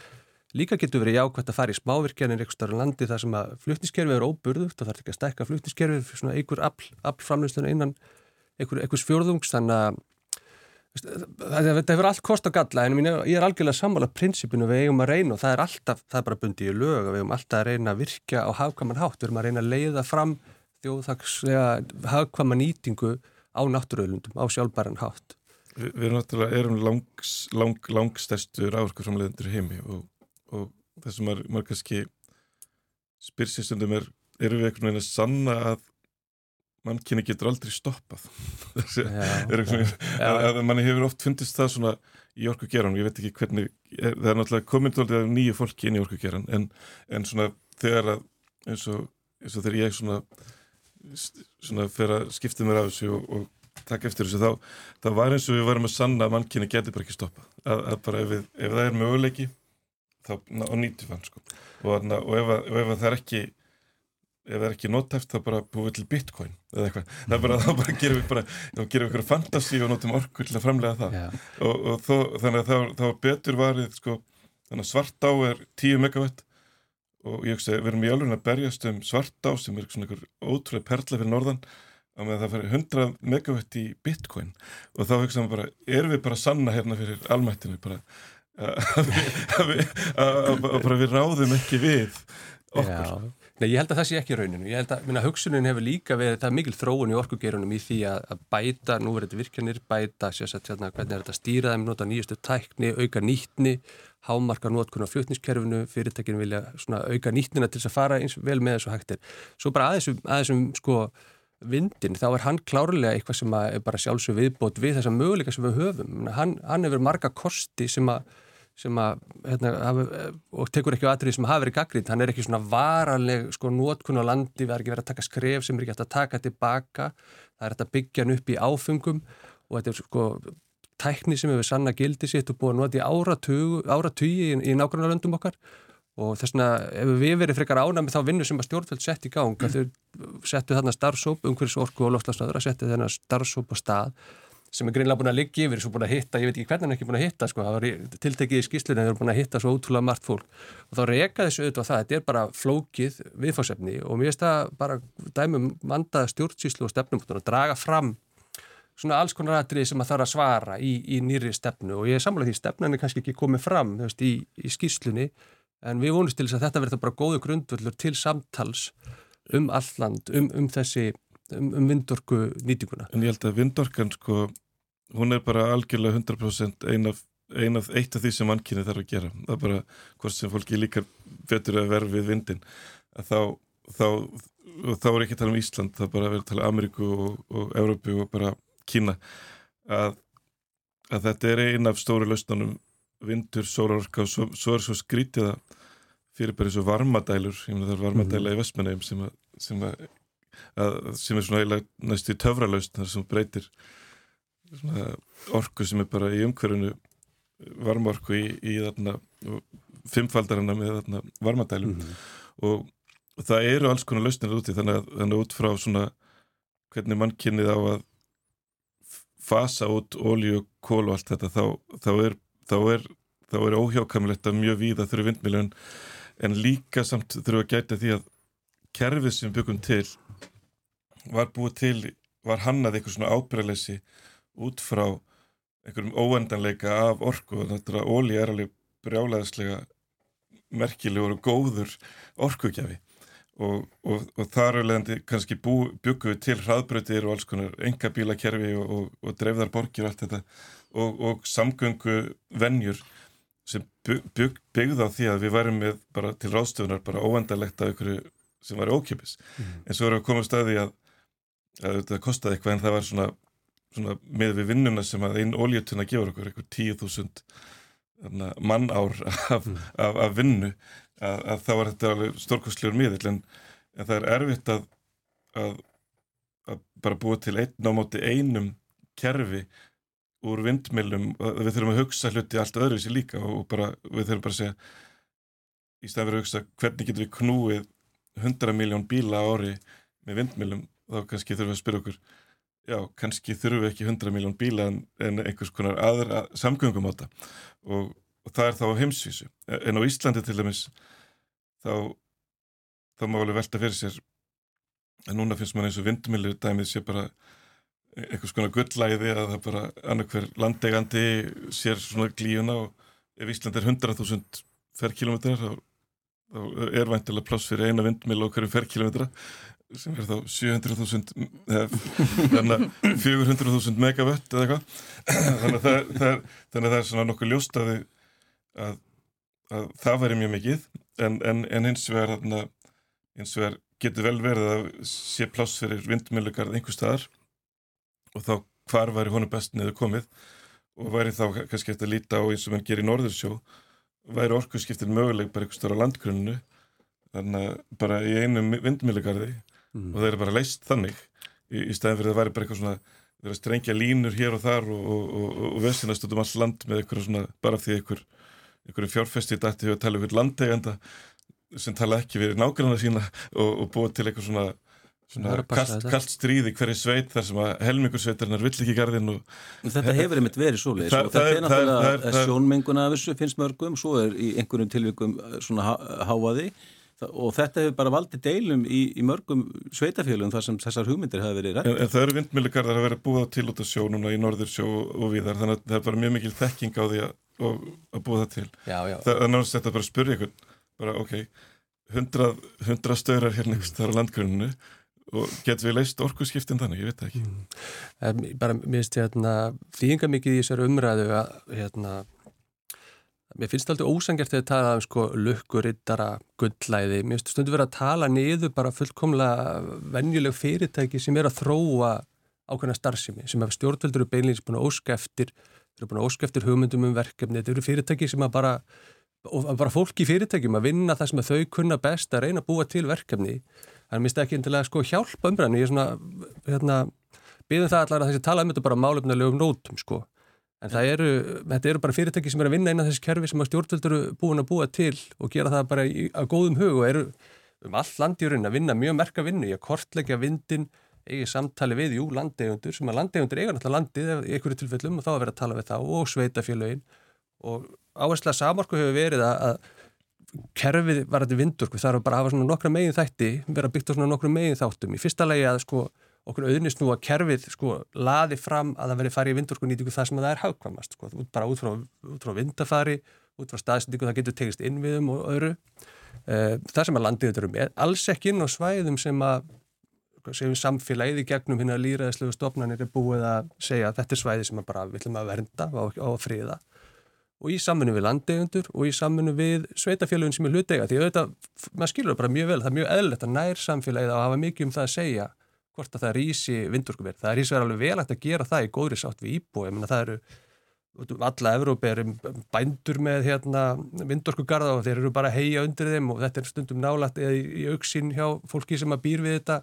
Líka getur verið jákvæmt að fara í smávirkjanir eitthvað starf landi þar sem að flutniskerfið er óburðugt og er ekki að stekka flutniskerfið fyrir svona einhver aflframlustuna innan einhver, einhvers fjörðungs þannig að þetta hefur allt kost og galla en ég er algjörlega sammálað prinsipinu við eigum að reyna og það er alltaf, það er bara bundið í lög við eigum alltaf að reyna að virka á hafkvaman hátt við erum að reyna að leiða fram þjóðhagslega hafkvaman nýtingu á náttúruöðlundum, á sjálfbæran hátt. Vi, Við erum náttúrulega erum langs, lang, langstærstur áherskuðframleðendur heimi og, og það sem maður kannski spyrsistundum er, erum við einhvern veginn að sanna að mannkynni getur aldrei stoppað. <laughs> Manni hefur oft fundist það svona í orkugeran ég veit ekki hvernig, það er náttúrulega komindaldið af nýju fólki inn í orkugeran en, en svona þegar að eins og, eins og þegar ég svona svona fyrir að skipta mér af þessu og, og taka eftir þessu þá, þá var eins og við varum að sanna að mannkynni getur bara ekki stoppað. Að, að bara ef, við, ef það er möguleiki þá nýttum við hann sko. Og, og ef, ef það er ekki ef það er ekki nóttæft þá bara búið til bitcoin eða eitthvað, það er bara, þá bara gerum við bara, þá gerum við eitthvað fantasi og notum orku til að framlega það yeah. og, og þó, þannig að þá betur varið sko, þannig að svartá er 10 megawatt og ég hugsa, við erum í alveg að berjast um svartá sem er svona einhver ótrúlega perla fyrir norðan og með það fyrir 100 megawatt í bitcoin og þá hugsaðum við bara, erum við bara sanna hérna fyrir almættinu bara að við ráðum ekki við okkur Já. Nei, ég held að það sé ekki rauninu. Ég held að minna, hugsunin hefur líka við, það er mikil þróun í orkugerunum í því að, bæta, nú verður þetta virkjanir, bæta sérstaklega hérna, hvernig er þetta að stýra þeim, nota nýjastu tækni, auka nýttni, hámarka nótkunn á flutniskerfinu, fyrirtekin vilja svona, auka nýttnina til þess að fara eins vel með þessu hægtir. Svo bara aðeins, aðeins um sko vindin, þá er hann klárlega eitthvað sem er bara sjálfsög viðbót við þessa möguleika sem við höfum. Hann, hann sem að hérna, hafi, og tekur ekki á aðrið sem hafi verið gaggrínt, hann er ekki svona varanleg sko nótkunn á landi, við erum ekki verið að taka skref sem er ekki að taka tilbaka. Það er að byggja hann upp í áfengum og þetta er sko tækni sem hefur sanna gildi sitt og búið að nota í áratugi í, í nákvæmlega löndum okkar. Og þess vegna ef við verið frekar ánæmi þá vinnu sem að stjórnveld sett í gang að þau settu þarna starfsóp umhverfis orku og loftlagsnaður að settu þarna starfsóp á stað sem er greinlega búin að liggja yfir, svo búin að hitta, ég veit ekki hvernig hann er ekki búin að hitta, sko, það var tiltekið í skýslunni, þeir eru búin að hitta svo útrúlega margt fólk. Og þá reyka þessu auðvitað það, þetta er bara flókið viðfórsefni og mér finnst það bara dæmum manda stjórnsýslu og stefnum og draga fram svona alls konar aðrið sem að þarf að svara í, í nýri stefnu. Og ég er samlega því stefnan er kannski ekki komið fram veist, í, í skýslunni en við vonumst til þess að þetta verður bara góðu grundvöldur til samtals um alland, um, um þessi um, um vindorku nýtinguna. En ég held að vindorkan sko, hún er bara algjörlega 100% ein af, ein af eitt af því sem mannkynni þarf að gera. Það er bara hvort sem fólki líkar betur að verða við vindin. Að þá, þá, þá er ekki að tala um Ísland, það er bara að vera að tala um Ameríku og, og Európu og bara Kína. Að, að þetta er ein af stóru lausnunum vindur, sólarorka og svo, svo er svo skrítið að fyrir bara þessu varmadælur, ég meina það er varmadæla mm. í Vestmannheim sem, sem, sem er svona eiginlega næstu töfralaust þar sem breytir orku sem er bara í umhverfunu varmorku í, í þarna fimmfaldarana með þarna varmadælum mm. og, og það eru alls konar lausnir úti þannig að, þannig að út frá svona hvernig mann kynnið á að fasa út ólíu kól og allt þetta þá, þá er er, er óhjákamilegt að mjög víða þurru vindmiljön en líka samt þurfu að gæta því að kerfið sem byggum til var búið til, var hannað eitthvað svona ábyrðalessi út frá einhverjum óendanleika af orku og þetta óli er alveg brjálæðislega merkilegur og góður orkugjafi. Og, og, og þar er leðandi kannski byggum við til hraðbröðir og alls konar enga bílakerfi og, og dreifðar borgir allt þetta. Og samgöngu vennjur sem bygg, byggði á því að við værum með bara til ráðstöfunar bara óendalegt af ykkur sem var ókipis mm. en svo erum við koma staði að, að þetta kostiði eitthvað en það var svona, svona með við vinnuna sem að einn óljötuna gefur okkur eitthvað tíu þúsund mannár af, mm. af, af vinnu að, að þá var þetta alveg stórkostlegur miðill en, en það er erfitt að, að bara búa til einn á móti einum kerfi úr vindmilum, við þurfum að hugsa hluti allt öðru sér líka og bara, við þurfum bara að segja í fyrir að hugsa hvernig getur við knúið 100 miljón bíla ári með vindmilum, þá kannski þurfum við að spyrja okkur já, kannski þurfum við ekki 100 miljón bíla en, en einhvers konar aðra samgöngum á þetta og, og það er þá á heimsvísu. En á Íslandi til dæmis þá þá má alveg velta fyrir sér en núna finnst mann eins og vindmilu dæmið sé bara eitthvað svona gullæði að það bara annarkver landegandi sér svona glíuna og ef Ísland er 100.000 ferrkilometrar þá, er væntilega pláss fyrir eina vindmil og hverju ferrkilometra sem er þá 700.000 þannig að 400.000 megavött eða eitthvað. Þannig að það, það, er, þannig að það er svona nokkuð ljóst að, að, að það væri mjög mikið. En, en, en vegar hins vegar getur vel verið að sé pláss fyrir vindmilugarð einhver staðar. Og þá hvar væri honum best neðu komið? Og væri þá kannski eftir að líta á eins og mann gerir í Norðursjó. Væri orkusskiptin möguleg bara einhver starf á landgrunnu þannig að bara í einum vindmilugarði mm. og það er bara leist þannig í, í stæðin fyrir að það væri bara eitthvað svona að strengja línur hér og þar og, og, og, og vesinast út um all land með eitthvað svona bara því eitthvað einhverju fjárfesti í dætti að tala um einhvern landeganda sem tala ekki við nákvæmlega sína og búið til eitthvað svona Kalt, kalt stríði hverju sveit þar sem að helmingur sveitarnar vill ekki garðin og... Þetta hefur einmitt verið svo leiðis og þetta er náttúrulega sjónmenguna af þessu finnst mörgum, svo er í einhverjum tilvikum eh, svona háaði og þetta hefur bara valdið deilum í, í mörgum sveitafélagum þar sem þessar hugmyndir hafa verið rætt. En, en það eru vindmjölugarðar að vera búið til út af sjó núna í norður sjó og viðar þannig að það er bara mjög mikil þekking á því að, að búið það til. Já, já. Það er náttúrulega þetta bara að spyrja ykkur, bara ok, hundra, hundra stöðrar hérna þar á landgruninu og getur við leist orkuðskiptin þannig, ég veit það ekki mm. bara mér finnst hérna þýðinga mikið í þessari umræðu að hérna mér finnst alltaf ósangjart þegar það tala um sko lukkurittara, gullæði mér finnst stundu verið að tala niður bara fullkomlega venjuleg fyrirtæki sem er að þróa ákveðna starfsemi sem hefur stjórnveldur og beinleins búin að óska eftir þeir eru búin að óska eftir hugmyndum um verkefni. Þetta eru fyrirtæki sem að bara og bara fólk í fyrirtækjum að vinna það sem þau kunna best að reyna að búa til verkefni. Þannig minnst ekki endilega sko hjálpa umræðinu, ég er svona hérna, byggðum það allar að þessi tala um þetta bara málefnilegum nótum sko En það eru, þetta eru bara fyrirtæki sem er að vinna inn á þessi kerfi sem að stjórnvöldur eru búin að búa til og gera það bara í, að góðum hug og eru um all landjörun að vinna mjög merka vinnu í að kortleggja vindin eigi samtali við, jú, landegundur sem að landegundur eiga náttúrulega landið í einhverju tilfellum og þá að vera að tala við þá og sveitafélögin og áherslega samorku hefur verið að, að kerfið var þetta vindurku, það er bara að hafa svona nokkra megin þætti, vera byggt á svona nokkra megin þáttum. Í fyrsta lagi að sko okkur auðnist nú að kerfið sko laði fram að það veri farið í vindorku nýtingu það sem það er hagkvamast, sko, bara út frá, út frá vindafari, út frá staðsendingu það getur tegist inn við um og öðru. Eh, það sem að landið eru með, alls ekki inn á svæðum sem að sem samfélagið í gegnum hérna líraðislegu stofnanir er búið að segja að þetta er svæði sem bara við ætlum að vernda á, á að friða. Og í samfunnu við landegundur og í samfunnu við sveitafélagin sem er hlutega því auðvitað, maður skilur bara mjög vel það er mjög eðlert að nær samfélagið að hafa mikið um það að segja hvort að það rýsi vindorkuverð. Það í svo alveg vel að gera það í góðri sátt við íbúi. Það eru alla Evrópi er bændur með hérna, vindorkugarða og þeir eru bara heia undir þeim og þetta er stundum nálat eða í auksinn hjá fólki sem að býr við þetta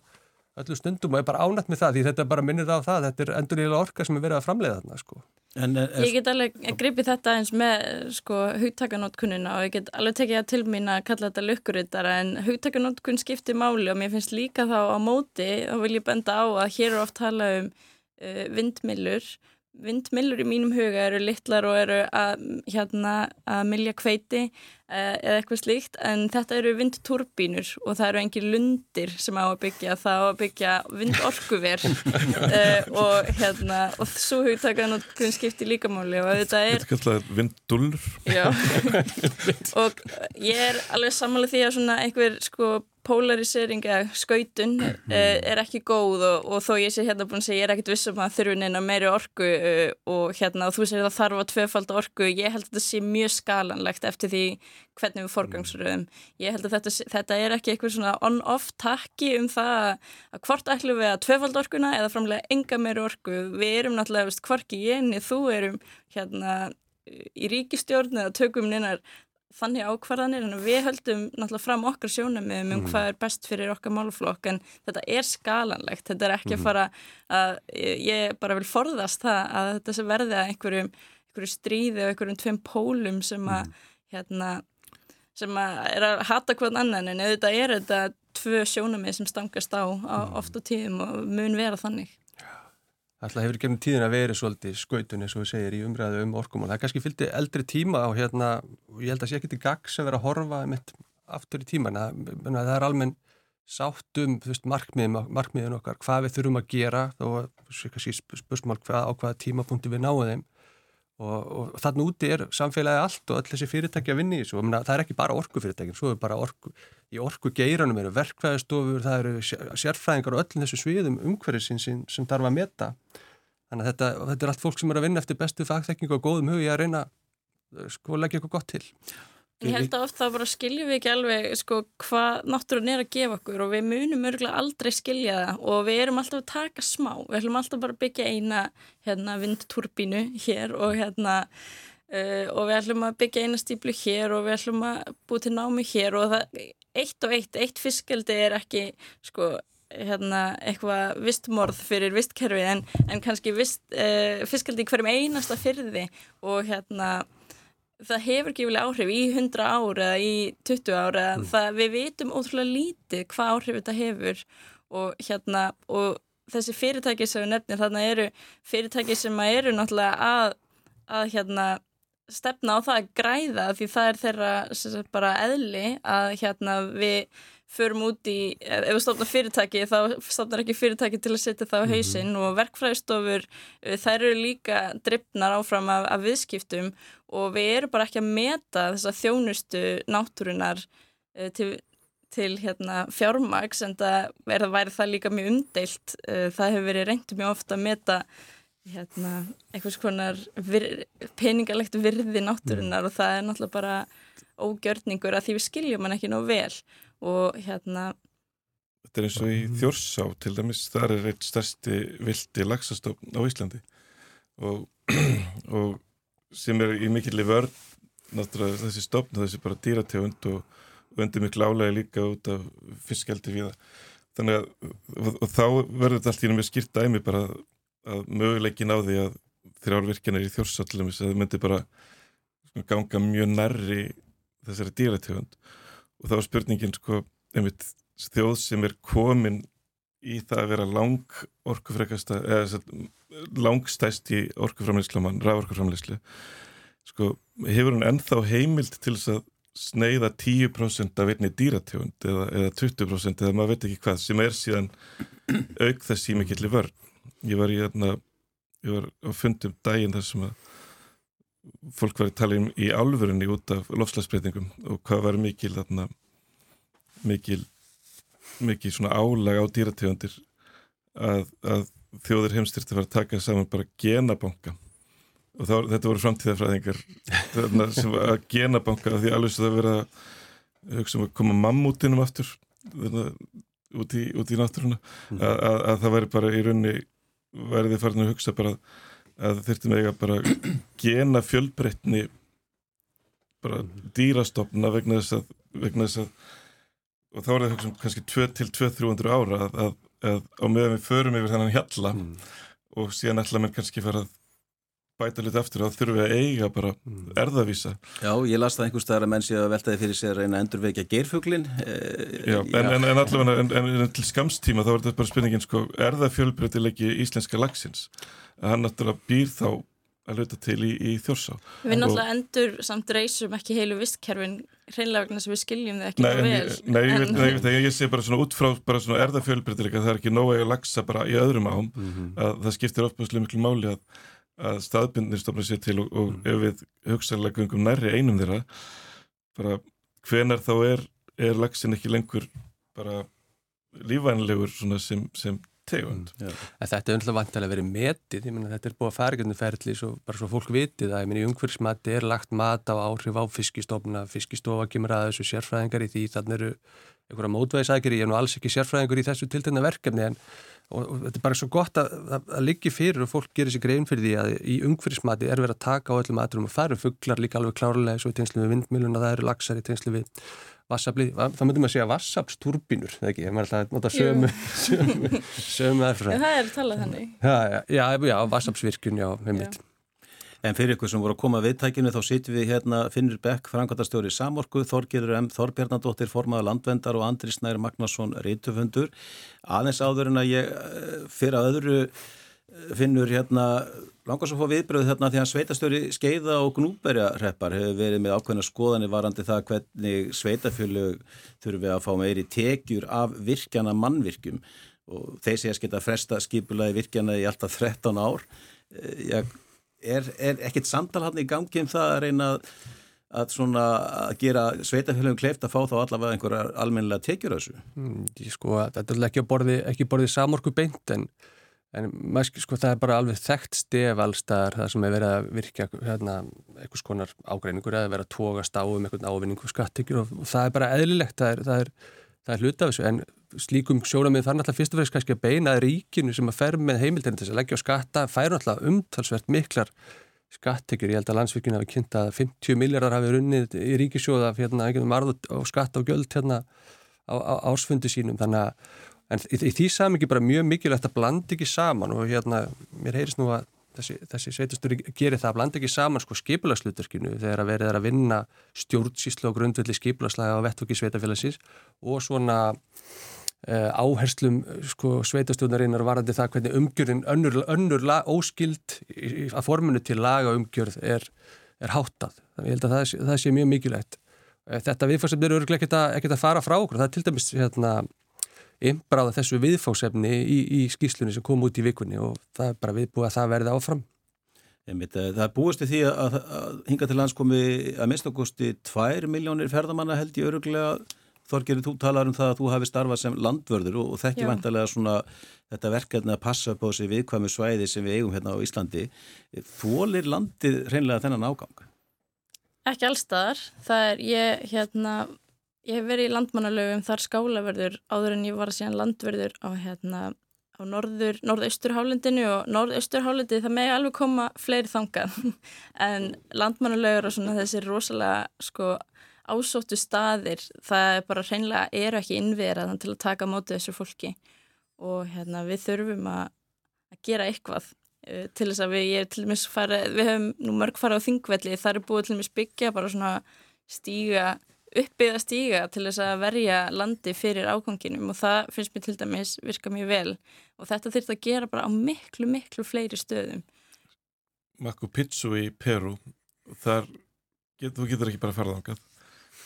öllu stundum og er bara ánætt með það því þetta bara minnir það á það. Þetta er endurlega orka sem er verið að framleiða þarna sko. En, er, ég get alveg gripið þetta eins með sko, hugtakanótkunina og ég get alveg tekið það til mín að kalla þetta lukkuritara en hugtakanótkun skiptir máli og mér finnst líka þá á móti þá vil ég benda á að hér er oft tala um uh, vindmillur vindmillur í mínum huga eru litlar og eru að, hérna, að milja kveiti eh, eða eitthvað slíkt en þetta eru vindturbínur og það eru engin lundir sem á að byggja. Það á að byggja vindorkuver uh, <laughs> og hérna og svo hugtakaðan og grunn skipti líkamáli og þetta er Þetta kallað vindullur Já. <laughs> Og ég er alveg samanlega því að svona einhver sko polarisering eða skautun uh, <clears throat> er ekki góð og, og þó ég sé hérna búin að segja ég er ekkit vissum að þurfin einn á meiri orku uh, og hérna og þú segir það þarf að tvefald orku, ég held að þetta sé mjög skalanlegt eftir því hvernig við forgangsröðum. Ég held að þetta, þetta er ekki eitthvað svona on-off takki um það að hvort ætlum við að tvefald orkuna eða framlega enga meiri orku. Við erum náttúrulega, veist, hvorki ég en þú erum hérna í ríkistjórn eða tökum neinar þannig ákvarðanir en við höldum náttúrulega fram okkar sjónum um mm. hvað er best fyrir okkar málflokk en þetta er skalanlegt, þetta er ekki að fara að ég bara vil forðast það að þetta verði að einhverjum, einhverjum stríði og einhverjum tveim pólum sem að mm. hérna, sem að er að hata hvern annan en þetta er þetta tvö sjónumið sem stangast á, á mm. oft og tíðum og mun vera þannig Það hefur gefnum tíðin að veri svolítið skautun eins og við segir í umræðu um orkumál. Það kannski fylgdi eldri tíma og hérna, ég held að sé ekki til gags að vera að horfa mitt aftur í tíman. Það, er almenn sátt um markmiðin, markmiðin okkar, hvað við þurfum að gera og spursmál hvað, á hvaða tímapunkti við náum þeim og, og þannig úti er samfélagi allt og öll þessi fyrirtæki að vinni í þessu. Það er ekki bara orkufyrirtækin, svo er bara orku, í orku geiranum eru verkvæðistofur, það eru sérfræðingar og öll þessu sviðum umhverfisins sem, sem þarf að meta Þannig að þetta, þetta er allt fólk sem er að vinna eftir bestu fagþekking og góðum hugi að reyna eh, sko leggja eitthvað gott til. Ég held að ofta bara skiljum við ekki alveg sko hvað náttúrun er að gefa okkur og við munum örgulega aldrei skilja það og við erum alltaf að taka smá. Við ætlum alltaf bara að byggja eina hérna, vindturbínu hér og hérna uh, og við ætlum að byggja eina stíplu hér og við ætlum að búið til námi hér og það eitt og eitt, eitt fiskaldi er ekki sko hérna, eitthvað vistmorð fyrir vistkerfi en, en kannski vist, uh, fiskaldi hverjum einasta fyrði og hérna það hefur gefið áhrif í 100 ára eða í 20 ára mm. það, við veitum ótrúlega lítið hvað áhrif þetta hefur og hérna og þessi fyrirtæki sem við nefnum þarna eru fyrirtæki sem eru náttúrulega að, að hérna stefna á það að græða því það er þeirra sagt, bara eðli að hérna við förum út í, ef við stofnum fyrirtæki þá stofnar ekki fyrirtæki til að setja það á mhm. hausinn mm -hmm. og verkfræðistofur eh, þær eru líka drippnar áfram af, af viðskiptum og við erum bara ekki að meta þessa þjónustu náttúrunar uh, til, til hérna, fjármaks en það væri það líka mjög umdeilt uh, það hefur verið reynd mjög ofta að meta hérna, einhvers konar vir, peningalegt virði náttúrunar mm. og það er náttúrulega bara ógjörningur að því við skiljum hann ekki nóg vel og hérna Þetta er eins og í Þjórsá til dæmis, þar er eitt stærsti vildi laxastofn á Íslandi. Og, <clears throat> og sem er í mikilli vörð náttúrulega þessi stofn, þessi bara dýrategund og, og undir miklu álægi líka út af fiskjaldi við það þannig að og, og þá verður þetta allt í náttúrulega skýrt dæmi bara að möguleikin á því að þrjárvirkjanir í þjórsallum þess að það myndi bara ganga mjög nærri þessari dýrategund og það var spurningin sko, einmitt þjóð sem er komin í það að vera lang orkufrekasta eða langstæst í orkuframleyslu mann, raforkuframleyslu sko, hefur hann ennþá heimild til þess að sneiða 10% af einni dýratjónd eða, eða 20% eða maður veit ekki hvað sem er síðan auk þess í mikillir vörn. Ég var í hérna ég var á fundum daginn þar sem að fólk var að tala um í álfurunni út af lofslagsbreytingum og hvað var mikil þarna mikil mikil svona álag á dýratjóndir að, að þjóðir heimstyrti var að taka saman bara genabanka og þá, þetta voru framtíðafræðingar sem var að genabanka því alveg svo það verið að hugsa um að koma mammútinum aftur út í, í náttúruna mm. að, að, að það væri bara í raunni værið þið farin að hugsa bara að þurftum eiga bara gena fjölbreytni bara dýrastofna vegna þess að, vegna þess að og þá er það hugsa um kannski 2-2-300 ára að, að á meðan við förum yfir þennan hjalla mm. og síðan ætla mér kannski fara að bæta litið eftir að þurfum við að eiga bara mm. erðavísa. Já, ég las það einhvers staðar að menn sé að veltaði fyrir sér að reyna að endurveikja geirfuglin. Eh, já, en, já. en, en allavega, en, en til skamstíma þá er þetta bara spurningin sko, er það fjölbreytilegi íslenska lagsins? Hann náttúrulega býr þá að luta til í, í þjórsá. Við náttúrulega endur samt reysum ekki heilu vistkerfin hreinlega vegna sem við skiljum þið ekki nei, vel. Nei, ég, veit, nei, ég, veit, ég sé bara svona út frá bara svona erðafjölbreytilega, það er ekki nóg að lagsa bara í öðrum ám, mm -hmm. að það skiptir ofbúslega miklu máli að að staðbindnir stofna sér til og, og mm. ef við hugsaðlega gungum nærri einum þeirra bara hvenar þá er, er lagsin ekki lengur bara lífvænlegur sem, sem tegund. Mm, þetta er umhverfið vantilega verið metið, ég menna þetta er búið að fara ekki ferli svo, bara svo fólk vitið að ég menna í umhverfismati er lagt mat á áhrif á fiskistofna, fiskistofa kemur að þessu sérfræðingar í því þannig eru einhverja mótvæðisækiri, ég er nú alls ekki sérfræðingur í þessu tiltegna verkefni en og, og þetta er bara svo gott að, að, að liggi fyrir og fólk gerir sér grein fyrir því að í umhverfismati er verið að taka á öllum maturum og það eru fugglar líka alveg klárlega svo í tengslu við vindmiluna, það eru lagsar í tengslu við vassabli, það myndum að segja vassabsturbinur, það ekki, maður er alltaf að nota <laughs> sömu sömu, sömu erfra. Það er talað þannig. Já, já, já, já vassabsvirkun, já, með mitt. En fyrir ykkur sem voru að koma viðtækinu þá sittum við hérna Finnur Beck, frangværtastjóri Samorku, Þorgerur M. Þorbjarnadóttir, formaða landvendar og Andri Snær Magnarsson, reytufundur. Aðeins áður en að ég eh, fyrir að öðru eh, Finnur hérna langast að fá viðbröð hérna því að sveitastjóri skeiða og gnúberja reppar hefur verið með ákveðna skoðanir varandi það hvernig sveitafjölu þurfum við að fá meiri tekjur af virkjana mannvirkjum og þeir sé að skita fresta skipulaði virkjana í alltaf 13 ár. Eh, ég er, er ekkert samtal hann í gangi um það að reyna að svona að gera sveitafélagum kleift að fá þá allavega einhverjar almennilega tekjur þessu? Mm, sko, þetta er ekki borðið borði samorku beint en, en maður, sko, það er bara alveg þekkt stef allstaðar það sem er verið að virka hérna, einhvers konar ágreiningur eða verið að tókast á um einhvern ávinningu skattekjur og, og það er bara eðlilegt, það er, það er, það er hluta af þessu en slíkum sjónamið þarf náttúrulega fyrst og fremst kannski að beina ríkinu sem að fer með heimildinu til að leggja á skatta fær náttúrulega umtalsvert miklar skattekjur. Ég held að landsvirkjun hafi kynnt að 50 miljardar hafi runnið í ríkisjóða hérna, og skatta og göld hérna á, á ásfundi sínum. Þannig að í, í því samingi bara mjög mikilvægt að blanda ekki saman og hérna mér heyrist nú að þessi, þessi sveitastöri gerir það að blanda ekki saman sko skipulagsluturkinu þegar að verið er að vinna stjórnsíslu og grundvelli skipulagslega á vettvöki sveitafélagsins og svona uh, áherslum sko sveitastjónarinnar varandi það hvernig umgjörðin önnur, önnur lag, óskild að formunu til laga umgjörð er, er háttað. Þannig ég held að það, það sé mjög mikilvægt. Eh, þetta viðfársefni eru ekkert að, að fara frá okkur. Það er til dæmis hérna einbráða þessu viðfósefni í, í skýslunni sem kom út í vikunni og það er bara viðbúið að það verði áfram. Einmitt, eh, það búist því að, að hinga til lands komi að mest ágústi 2 miljónir ferðamanna held ég öruglega Þorgerið, þú talar um það að þú hafi starfað sem landvörður og, og þekki vantarlega svona þetta verkefni að passa upp á þessi viðkvæmu svæði sem við eigum hérna á Íslandi. Þólir landið hreinlega þennan ágang? Ekki allstaðar. Það er, ég, hérna, ég hef verið í landmannalögum þar skálaverður áður en ég var síðan landverður á, hérna, á norður, norðausturhálendinu og norðausturhálendi það megi alveg koma fleiri þangað. <laughs> En landmannalögur og svona þessi rosalega sko ásóttu staðir, það bara hreinlega eru ekki innverðan til að taka mótið þessu fólki. Og hérna, við þurfum að, að gera eitthvað uh, til þess að við, ég er til dæmis farið, við hefum nú mörg farið á þingvelli, það er búið til dæmis byggja bara svona stíga, uppbyggða stíga til þess að verja landi fyrir áganginum og það finnst mér til dæmis virka mjög vel og þetta þurft að gera bara á miklu, miklu fleiri stöðum. Machu Picchu í Peru, þar get, þú getur ekki bara að fara þángað.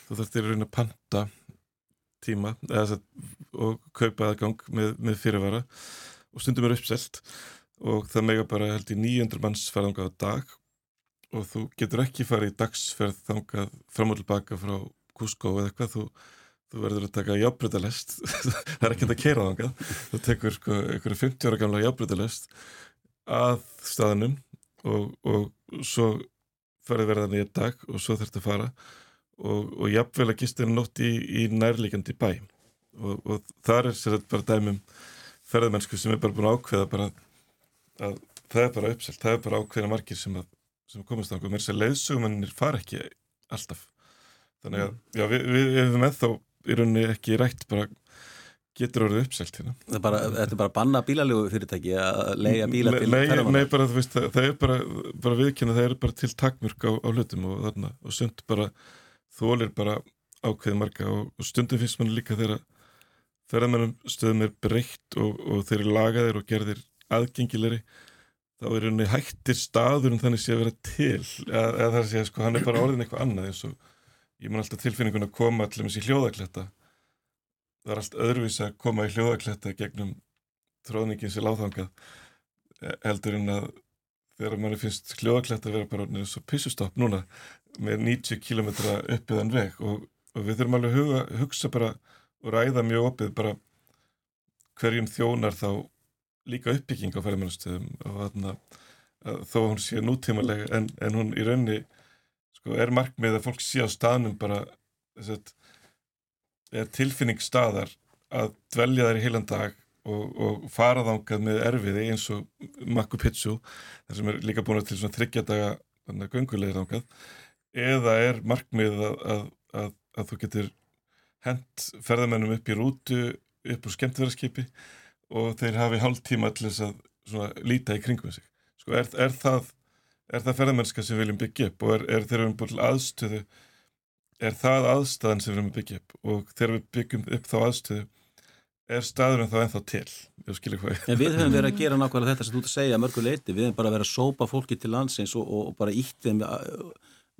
Þú þarfst í raun að panta tíma eða, og kaupa aðgang með, með fyrirvara og stundum er uppselt og það mega bara held í 900 manns farðangað á dag og þú getur ekki farið í dagsferð þangað fram og tilbaka frá Cusco eða eitthvað, þú, þú verður að taka jábrutalest, <laughs> það er ekki að kera þangað, þú tekur sko, einhverju 50 ára gamla jábrutalest að staðinum og, og svo farið verðan í einn dag og svo þurft að fara og, og jafnvel að gistina nótt í, í nærlíkandi bæ. Og, og þar er sér þetta bara dæmum ferðamennsku sem er bara búin að ákveða bara að það er bara uppselt, það er bara ákveðina margir sem, að, sem komast á okkur, mér sé leiðsugumennir fara ekki alltaf þannig að já, við, við erum með þá í rauninni ekki rætt bara getur orðið uppselt hérna. Er bara, þetta er bara banna bílalegu fyrirtæki að leiða bíla til ferðamann Nei, bara þú veist, það, er bara, bara viðkynna, það er bara til takmörk á, á hlutum og þarna, og sund bara þólir bara ákveði marga og, og stundum finnst mann líka þegar ferðamennum stöðum er breytt og, og þeir eru lagaðir og gerðir aðgengilegri þá er henni hættir staður en þannig sé að vera til eða, eða það er að sko hann er bara orðin eitthvað annað eins og ég man alltaf tilfinningun að koma til þess í hljóðakletta það er allt öðruvís að koma í hljóðakletta gegnum tróðningin sem láðhangað e, heldur en að þegar manni finnst hljóðakletta að vera bara eins og pissustopp núna með 90 km uppiðan veg. Og, og við þurfum alveg að huga, hugsa bara og ræða mjög opið bara hverjum þjónar þá líka uppbygging á ferðmennastöðum og þarna þó hún sé nútímalega en, en hún í raunni sko, er markmið að fólk sé á staðnum bara að er tilfinning staðar að dvelja þær í heilan dag og, og fara þángað með erfiði eins og Machu Picchu þar sem er líka búin til svona þryggjadaga göngulegir þángað eða er markmið að, að, að, að þú getur hent ferðamennum upp í rútu upp úr skemmtverðarskipi og þeir hafi hálf tíma þess að líta í kringum sig. Sko er, er það, það ferðamennska sem við viljum byggja upp og er, er þegar við erum búin aðstöðu, er það aðstæðan sem við viljum byggja upp? Og þegar við byggjum upp þá aðstöðu er staðurinn þá ennþá til? En við höfum verið að gera nákvæmlega þetta sem þú ert að segja mörguleiti, við höfum bara verið að sópa fólki til landsins og, og bara ítt þeim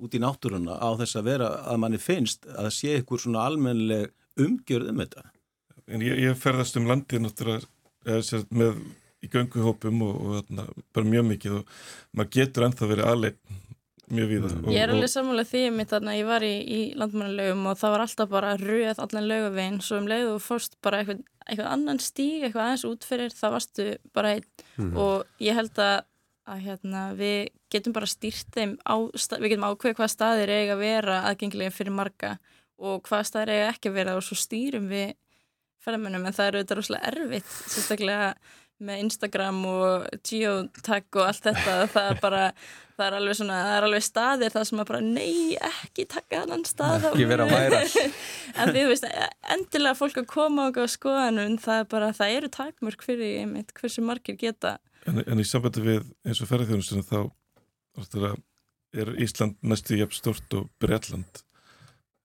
út í náttúruna á þess að vera að manni finnst að sé ykkur svona almenleg umgjörð um þetta. En ég, ég ferðast um landið náttúrulega með í gönguhópum og, og þarna, bara mjög mikið og maður getur ennþá verið aðleip mjög við það. Ég er alveg sammála því mitt þarna, ég var í, í landmannalögum og það var alltaf bara röð allan lögaveginn svo um leið og fórst bara eitthvað, eitthvað annan stíg, eitthvað aðeins útferir, það varstu bara einn mm. og ég held að að hérna, við getum bara stýrt þeim á, við getum ákveð hvað staðir eiga að vera aðgengilega fyrir marga og hvað staðir eiga ekki að vera og svo stýrum við ferðamennum en það eru þetta rosalega erfitt sérstaklega með Instagram og geotag og allt þetta <laughs> það er bara, það er alveg svona það er alveg staðir það sem að bara nei, ekki taka annan stað ekki vera væra <laughs> en því þú veist, endilega fólk að koma og skoða hann, það er bara, það eru takmörk fyrir einmitt, hversu margir geta. En, en í sambandi við eins og ferðarþjónustunum þá er Ísland næstu jafn stort og Breitland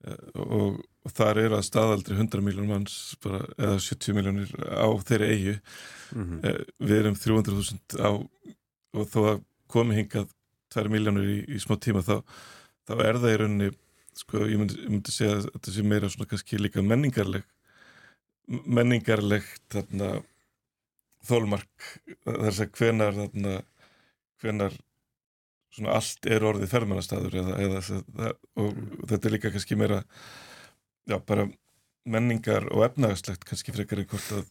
eh, og, og þar er að staðaldri 100 miljónum manns bara, eða 70 miljónir á þeirri eigu mm -hmm. við erum 300.000 á og þó að komi hingað 2 miljónir í, í smá tíma þá, þá er það í rauninni sko ég myndi, ég myndi segja að þetta sé meira svona kannski líka menningarleg menningarlegt þarna þólmark þess að hvenar þarna, hvenar svona allt er orðið ferðmannastæður eða, eða það, og mm. þetta er líka kannski meira já bara menningar og efnagslegt kannski frekar einhvert að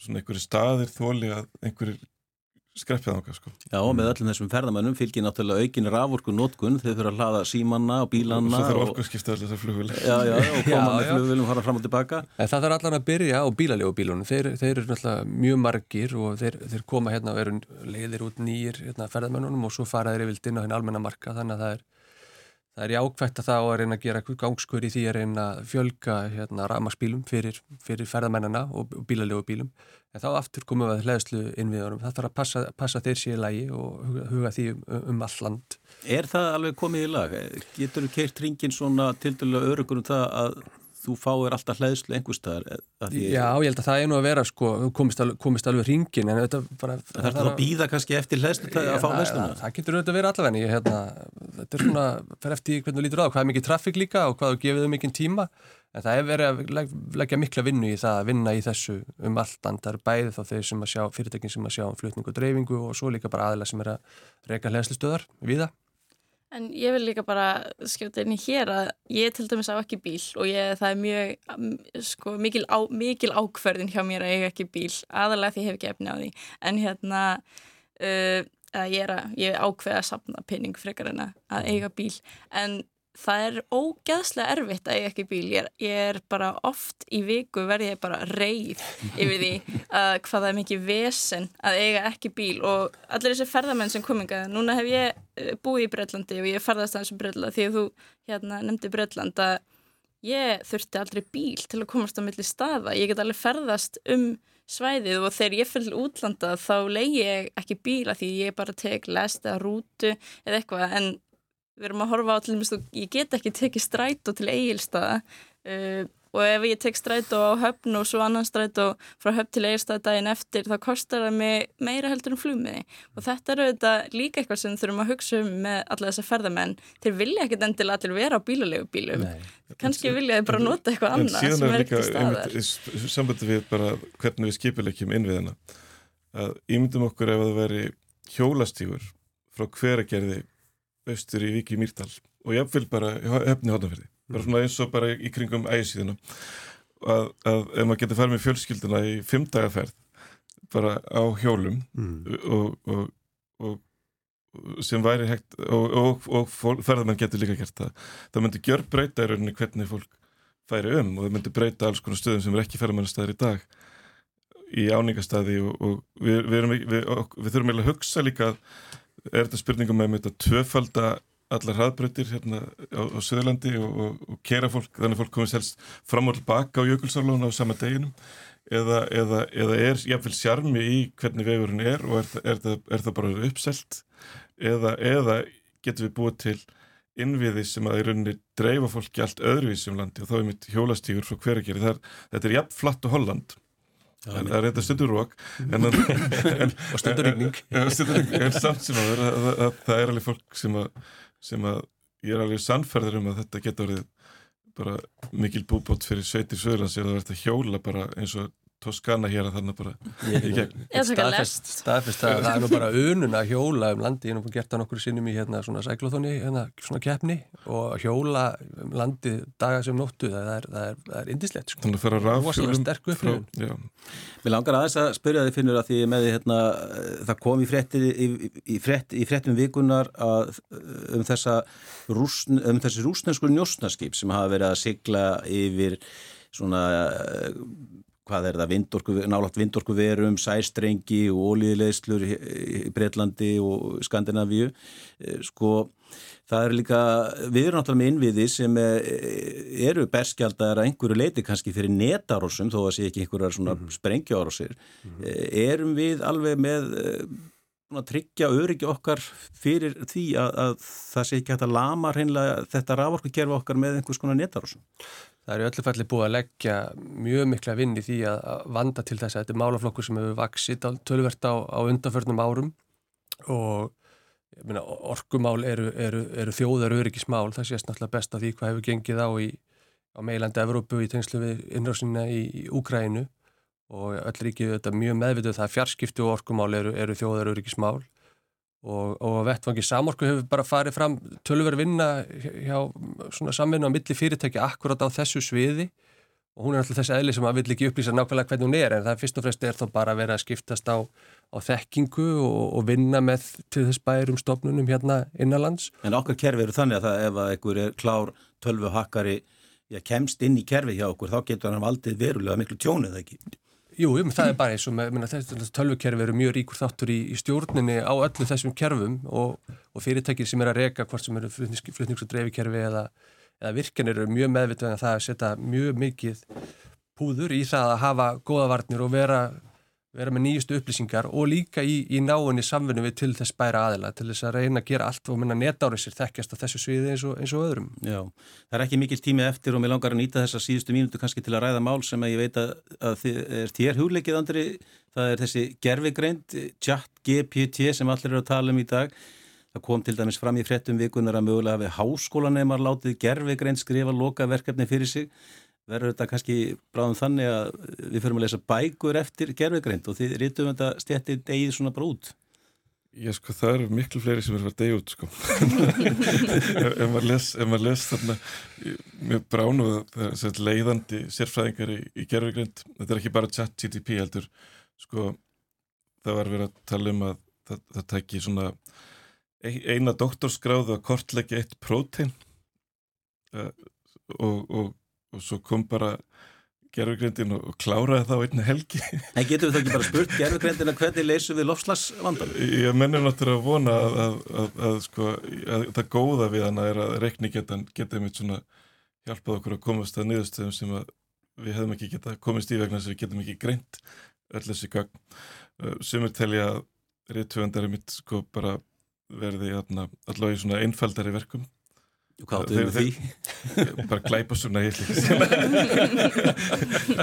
svona einhverju staðir þóli að einhverjir skreppið ánga sko. Já og með öllum þessum ferðamennum fylgir náttúrulega aukin raforku nótkun þeir fyrir að hlaða símanna og bílanna og það þarf orku að skipta allir þessar flugvili Já já og <laughs> koma já, með flugvilum fara fram og tilbaka. En Það þarf allan að byrja á bílalegu bílunum þeir, þeir eru náttúrulega mjög margir og þeir, þeir koma hérna og eru leiðir út nýjir hérna, ferðamennunum og svo fara þeir yfir inn á henni almenna marka þannig að það er það er jákvægt að það á að reyna að gera gangskur í því að reyna að fjölga hérna, ramagsbílum fyrir, fyrir ferðamennana og, bílalegu bílum. En þá aftur komum við að hlæðslu innviðunum. Það þarf að passa, passa þeir í lagi og huga því um, um all land. Er það alveg komið í lag? Getur þú keirt ringin svona til dælu örugur um það að þú fáir alltaf hlæðslu einhverstaðar Já, ég held að það er nú að vera sko, komist, alveg, komist alveg ringin en þetta bara Það það að býða kannski eftir hlæðslu að fá hlæðsluna Það, það getur auðvitað að vera allavegni hérna, þetta er svona, fer eftir hvernig þú lítur á hvað er mikið trafík líka og hvað þú gefið um mikið tíma en það er verið að leggja mikla vinnu í það að vinna í þessu um allt andar bæði þá þeir sem að sjá fyrirtekin sem að sjá um flutningu og En ég vil líka bara skjóta inn í hér að ég til dæmis á ekki bíl og ég, það er mjög sko, mikil, á, mikil ákverðin hjá mér að eiga ekki bíl, aðalega því ég hef ekki efni á því. En hérna, uh, ég er að, ég ákveða að sapna pinning frekar en að eiga bíl. En það er ógeðslega erfitt að ég ekki bíl. Ég er, ég er bara oft í viku verði ég bara reyð yfir því <laughs> að hvað það er mikið vesen að eiga ekki bíl. Og allir þessi ferðamenn sem kominga, núna hef ég eh, búið í Breitlandi og ég ferðast aðeins um Breitland því að þú hérna, nefndi Breitland að ég þurfti aldrei bíl til að komast á milli staða, ég get alveg ferðast um svæðið og þegar ég fyrir útlanda þá leiði ég ekki bíla því ég bara tek lest eða rútu eða eitthvað. En við erum að horfa á til dæmis, ég get ekki tekið strætó til eigilstaða uh, og ef ég tek strætó á höfn og svo annan strætó frá höfn til eigilstaða daginn eftir þá kostar það mig meira heldur en flugmiði. Og þetta eru þetta líka eitthvað sem þurfum að hugsa um með alla þessa ferðamenn. Þeir vilja ekkit endilega allir vera á bílulegu bílum kannski vilja þeir bara nota eitthvað annað sem er ekki staðar. Sambandi við bara hvernig við skipilegjum innviðina. Að ímyndum okkur ef það veri hjólastígur frá hveragerði austur í Viki Mýrdal og jáfnvel bara hefni hóttanferði bara svona eins og bara í kringum ægisíðuna. Að, að ef maður getur farið með fjölskylduna í fimmdagaferð bara á hjólum mm. og, og, og sem væri hægt og, og ferðarmenn getur líka gert það. Það myndi gjör breyta í rauninni hvernig fólk færi um og það myndi breyta alls konar stöðum sem er ekki ferðarmennastæðir í dag í áningastæði og við, við, við, við þurfum eiginlega að hugsa líka er þetta spurningum með þetta tvöfalda allar hraðbröytir hérna á, á Suðurlandi og, og, og kera fólk, þannig að fólk komið selst fram og tilbaka á jökulsárlónu á sama deginum? Eða, eða, eða er jáfnveil sjarmi í hvernig vegurinn er og er, er, er, er það bara uppselt? Eða, eða getur við búið til innviði sem að í rauninni dreifa fólki allt öðruvísum landi og þá er mitt hjólastígur frá hverjargeri, þetta er jafn flatt og Holland það er reynda stundur rók <laughs> og stundur ringning <laughs> en samt sem að, að það er alveg fólk sem að sem að ég er alveg sannferður um að þetta getur verið bara mikil búbót fyrir sveitir söðurlands verður að hjóla bara eins og Toskana hér að þannig bara í gegn. staðfest, staðfest að það er nú bara unun að hjóla um landi, ég hef gert það nokkur sinnum í hérna svona sæklóþóni, hérna svona keppni og hjóla um landi daga sem nóttu, það er, það er, það er indislegt sko. þannig að fara rafhjólum Mér langar aðeins að spyrja þið finnur að því með því hérna, það kom í frettir í, í, frett, í frettum vikunar að, um þessa rúsn, um þessi rúsnensku njósnaskip sem hafa verið að sigla yfir svona hvað er það, vindorku, nálátt vindorku verum, sæstrengi og ólíðilegslur í Breitlandi og Skandinavíu eh, sko það er líka, við erum náttúrulega með innviði sem eh, eru berskjaldar að einhverju leiti kannski fyrir netarósum þó að sé ekki einhverjar svona mm -hmm. sprengjarósir mm -hmm. erum við alveg með að tryggja öryggi okkar fyrir því að, að það sé ekki hægt að lama hreinlega þetta raforkukerfi okkar með einhvers konar netarósum Það er í öllu falli búið að leggja mjög mikla vinn í því að vanda til þess að þetta er málaflokkur sem hefur vaksitt tölvert á, á undanförnum árum. Og myna, orkumál eru, eru, eru þjóðar öryggismál, það sést náttúrulega best að því hvað hefur gengið á, í, á meilandi Evrópu í tengslu við innrásinna í, í Úkrænu og öll ríkið þetta mjög meðvituð það að fjarskiptu og orkumál eru, eru þjóðar öryggismál og, og vettfangi samorku hefur bara farið fram tölver vinna hjá svona samvinna á milli fyrirtæki akkurat á þessu sviði og hún er alltaf þessi eðli sem að vill ekki upplýsa nákvæmlega hvernig hún er en það fyrst og fremst er þá bara að vera að skiptast á, á þekkingu og, og vinna með til þess bærum stofnunum hérna innanlands. En okkar kerfi eru þannig að það, ef að einhver er klár tölvu hakkari, já, kemst inn í kerfi hjá okkur þá getur hann valdið verulega miklu tjónið ekki. Jú, um, það er bara eins og tölvukerfi eru mjög ríkur þáttur í, í stjórninni á öllu þessum kerfum og, og fyrirtækir sem er að reyka hvort sem eru flutnings, og dreifikerfi eða, eða virkanir eru mjög meðvitað en það að setja mjög mikið púður í það að hafa góða varnir og vera vera með nýjustu upplýsingar og líka í, í náinni samfunni við til þess bæra aðila til þess að reyna að gera allt og minna netárið sér þekkjast á þessu sviði eins og, eins og öðrum. Já, það er ekki mikil tími eftir og mér langar að nýta þessa síðustu mínútu kannski til að ræða mál sem að ég veit að, að þið er þér hugleikið andri, það er þessi gerfigreind, chat GPT sem allir eru að tala um í dag. Það kom til dæmis fram í frettum vikunar að mögulega hafi háskólaneymar látið gerfigreind skrifa loka verkefni fyrir sig verður þetta kannski bráðum þannig að við förum að lesa bækur eftir gerðvegreind og þið rítum þetta stjættið degið svona bara út? Já sko það eru miklu fleiri sem er verið degja út sko. <laughs> Ef maður les, les þarna mjög bránu það er leiðandi sérfræðingar í, í gerðvegreind, þetta er ekki bara chat GTP heldur sko. Það var verið að tala um að það, það tækir svona eina doktorskráðu að kortleggja eitt prótein uh, og, og og svo kom bara gerfugrindin og kláraði það á einni helgi. <laughs> En getur við þá ekki bara spurt gerfugrindina hvernig leysum við lofslagsvandan? Ég mennir náttúrulega að vona að, að, að, að sko, það góða við hana er að reikningetan geta mitt svona hjálpað okkur að komast að niðurstöðum sem við hefðum ekki geta komist í vegna sem við getum ekki greint öll þessi gang uh, sem er telja að réttvöndari mitt sko bara verði allavega í svona einfaldari verkum hvað með því? Bara glæpa svona, ég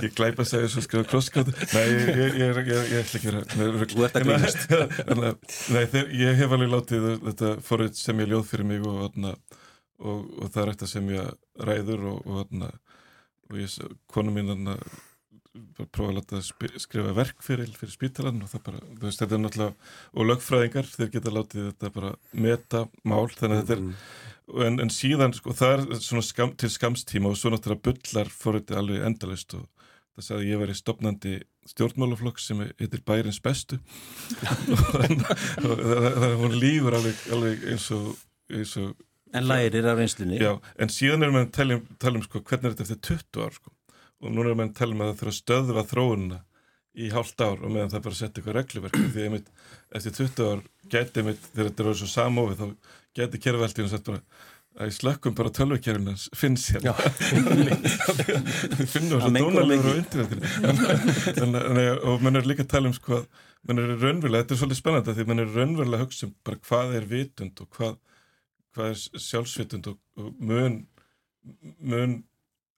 ég glæpa að segja svo skrifa krosskóta. Nei, ég, ég, ég ætla ekki að Þú ert að grínast. <laughs> Nei, þeir, ég hef alveg látið þetta forrið sem ég ljóð fyrir mig og, og, og, og það er eftir sem ég ræður og ég, konu mín prófa að láta skrifa verk fyrir, fyrir spítalan og það bara, þú veist, þetta er náttúrulega og lögfræðingar, þeir geta látið þetta bara meta mál, þannig að þetta er mm en, en síðan sko það er svona skam, til skamstíma og svo náttúrulega bullar fór þetta alveg endalist og það sagði ég væri stopnandi stjórnmálaflokk sem heitir Bærens bestu. Og <laughs> það er hún lífur alveg, alveg eins og, eins og En lærir af einslunni Já, en síðan erum við að tala um, tala um sko, hvernig er þetta eftir 20 ár sko? Og núna erum við að tala um að það þurfa að stöðva þróununa í hálft ár og meðan það bara setja eitthvað regliverk því að einmitt, eftir 20 ár gæti einmitt, þegar þetta er svo samofið þá geti kerfveldinu sett bara að slökkum bara tölvukerfina finnst hérna. Finnum svo dónalegur á internetinu. <laughs> Og mann er líka að tala um sko að mann er raunverulega, þetta er svolítið spennanda því mann er raunverulega að hugsa um bara hvað er vitund og hvað, hvað er sjálfsvitund og, og mun mun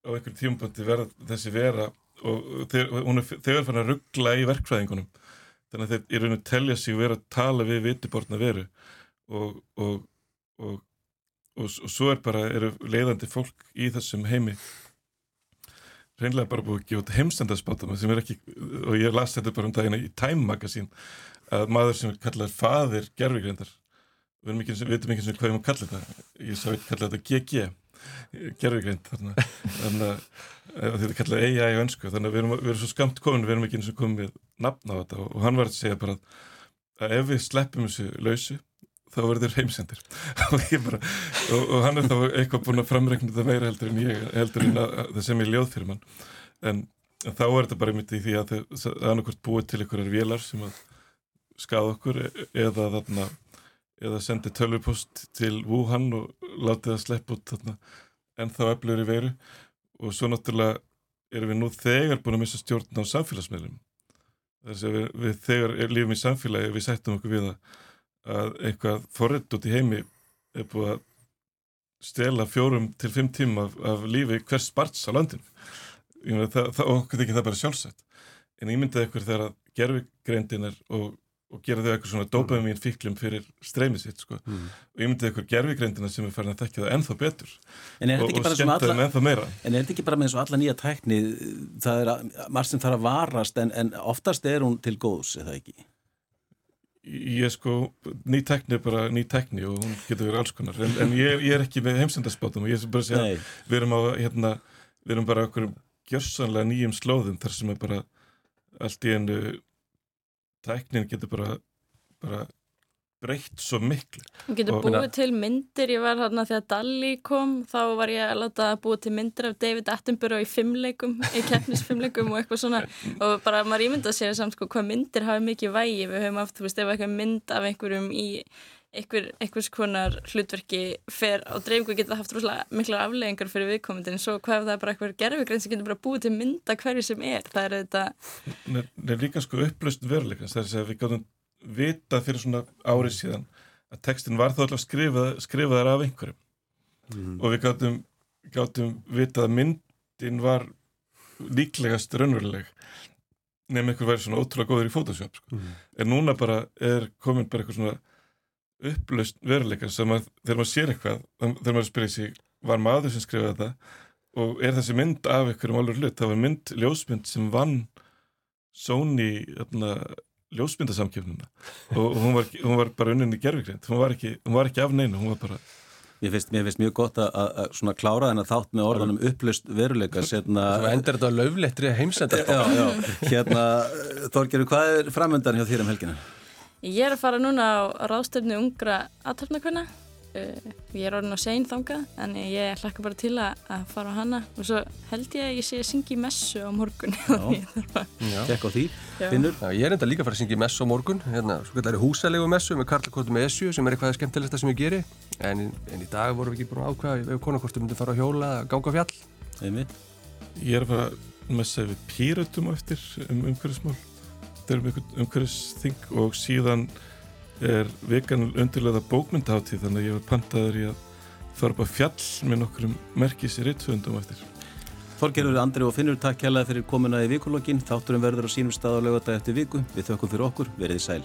á einhverjum tímpunkti verða þessi vera og þeir, er þegar fann að ruggla í verkfræðingunum. Þannig að þeir í rauninu telja sig vera að tala við vitiborna veru og, og og, og, og svo er bara, eru leiðandi fólk í þessum heimi reynlega bara búið að gefa heimstendarspátum sem er ekki, og ég las þetta bara um dagina í Time Magazine að maður sem kallar faðir gerfigreindar við veitum ekki hvað ég má kalla þetta. Ég sá ekki kalla þetta GG gerfigreind þannig að þetta kallar AI í önsku þannig að við erum, við erum svo skamt komin við erum ekki eins og komið nafn á þetta. Og hann var að segja bara að ef við sleppum þessu lausu þá verður heimsendir. <laughs> Og, og, og hann er þá eitthvað búin að framreikna þetta meira heldur en ég heldur en að, að það sem ég ljóð fyrir mann. En, en þá er þetta bara mitt í því að það er annarkvæmt búið til einhverjar vélar sem að skada okkur eða þarna eða sendi tölvupost til Wuhan og láti það slepp út þarna. En þá eflur í veru. Og svo náttúrulega erum við nú þegar búin að missa stjórn á samfélagsmiðlum. Þess að við, við þegar lífum í samfélagi við sættum okkur við að að eitthvað forrið út í heimi er búið að stela fjórum til fimm tíma af, af lífi hvers barns á landin það, það, og okkur þykir það bara sjálfsett en ég myndi eitthvað þegar að gerfigreindin er og, og gera þau eitthvað svona dópaðum fíklum fyrir streymið sitt sko. mm. og ég myndi eitthvað gerfigreindina sem er farin að tekja það ennþá betur og, og skemta þeim ennþá meira En er þetta ekki bara með eins og alla nýja tækni það er að margt sem þarf að varast en, en oftast er hún til góðs, er það ekki? Ég sko, ný tekni er bara ný tekni og hún getur verið alls konar. En, en ég, ég er ekki með heimsendarspátum og ég er bara að segja, við erum á hérna, við erum bara okkur gjörsanlega nýjum slóðum þar sem er bara allt í enu teknin getur bara bara breytt svo miklu. Hún getur Og- búið til myndir, ég var hérna þegar Dalli kom, þá var ég að láta búið til myndir af David Attenborough í fimmleikum, í keppnisfimmleikum og eitthvað svona. Og bara maður ímynda sér samt sko hvað myndir hafa mikið vægi, við höfum haft, þú veist, ef eitthvað mynd af einhverjum í einhver, einhvers konar hlutverki fer á dreifingu geta haft rosalega miklar afleggingar fyrir viðkomendin, svo hvað ef það er bara eitthvað gerfugrein sem getur bara búið til mynda hverju sem er, það er þetta Það er líka sko upplaust veruleikans, það er að við gáðum vita fyrir svona árið síðan að textin var þá alltaf skrifað, skrifaðar af einhverjum Mhm. og við gáðum, gáðum vita að myndin var líklegast raunveruleg nefnum einhver væri svona ótrúlega góður í Photoshop sko. Mhm. en núna bara er komin bara eitthvað svona upplaust veruleikans sem að þegar maður sér eitthvað þegar maður spyrir sig, var maður sem skrifaði þetta og er þessi mynd af einhverjum alveg hlut, það var mynd, ljósmynd sem vann Sony öfna, ljósmyndasamkjöfnuna og hún var, hún var bara unnin í gerfugrind hún var ekki, hún var ekki af neinu, hún var bara Mér finnst, mér finnst mjög gott að, að, að svona klára þennan þátt með orðanum upplust veruleika setna, Svo endur þetta löflettri heimsendar Já, já, hérna Þorgerur, hvað er framöndan hjá þér um helgina? Ég er að fara núna á ráðstöfnu ungra aðtöfnakvöna. Uh, ég er orðin á sein þangað, en ég hlakka bara til að, að fara á hana. Og svo held ég að ég sé að syngja í messu á morgun. <laughs> Ég þarf að- Tekk á því, Já. Finnur? Já, ég er enda líka að fara að syngja í messu á morgun. Hérna, svo kallar húsalegu messu með Karlakóttu með Esju sem er eitthvað skemmtilegsta sem ég geri. En, en í dag vorum við ekki búin að ákveða. Við konakortum myndum fara á hjóla, ganga fjall. Einmitt. ég er að fara að messa við pýrötum á eftir um umhverfismál. Þetta er um einhvern umhverfisþing og síðan er vikan undirlega bókmyndahátíð þannig að ég var pantaður í að á fjall með nokkrum merkis í rittvöndum eftir. Þorgerur, Andri og Finnur, takk kærlega fyrir komuna í vikulokkin Þátturum verður á sínum stað á lögata eftir viku. Við þökkum fyrir okkur, verið sæl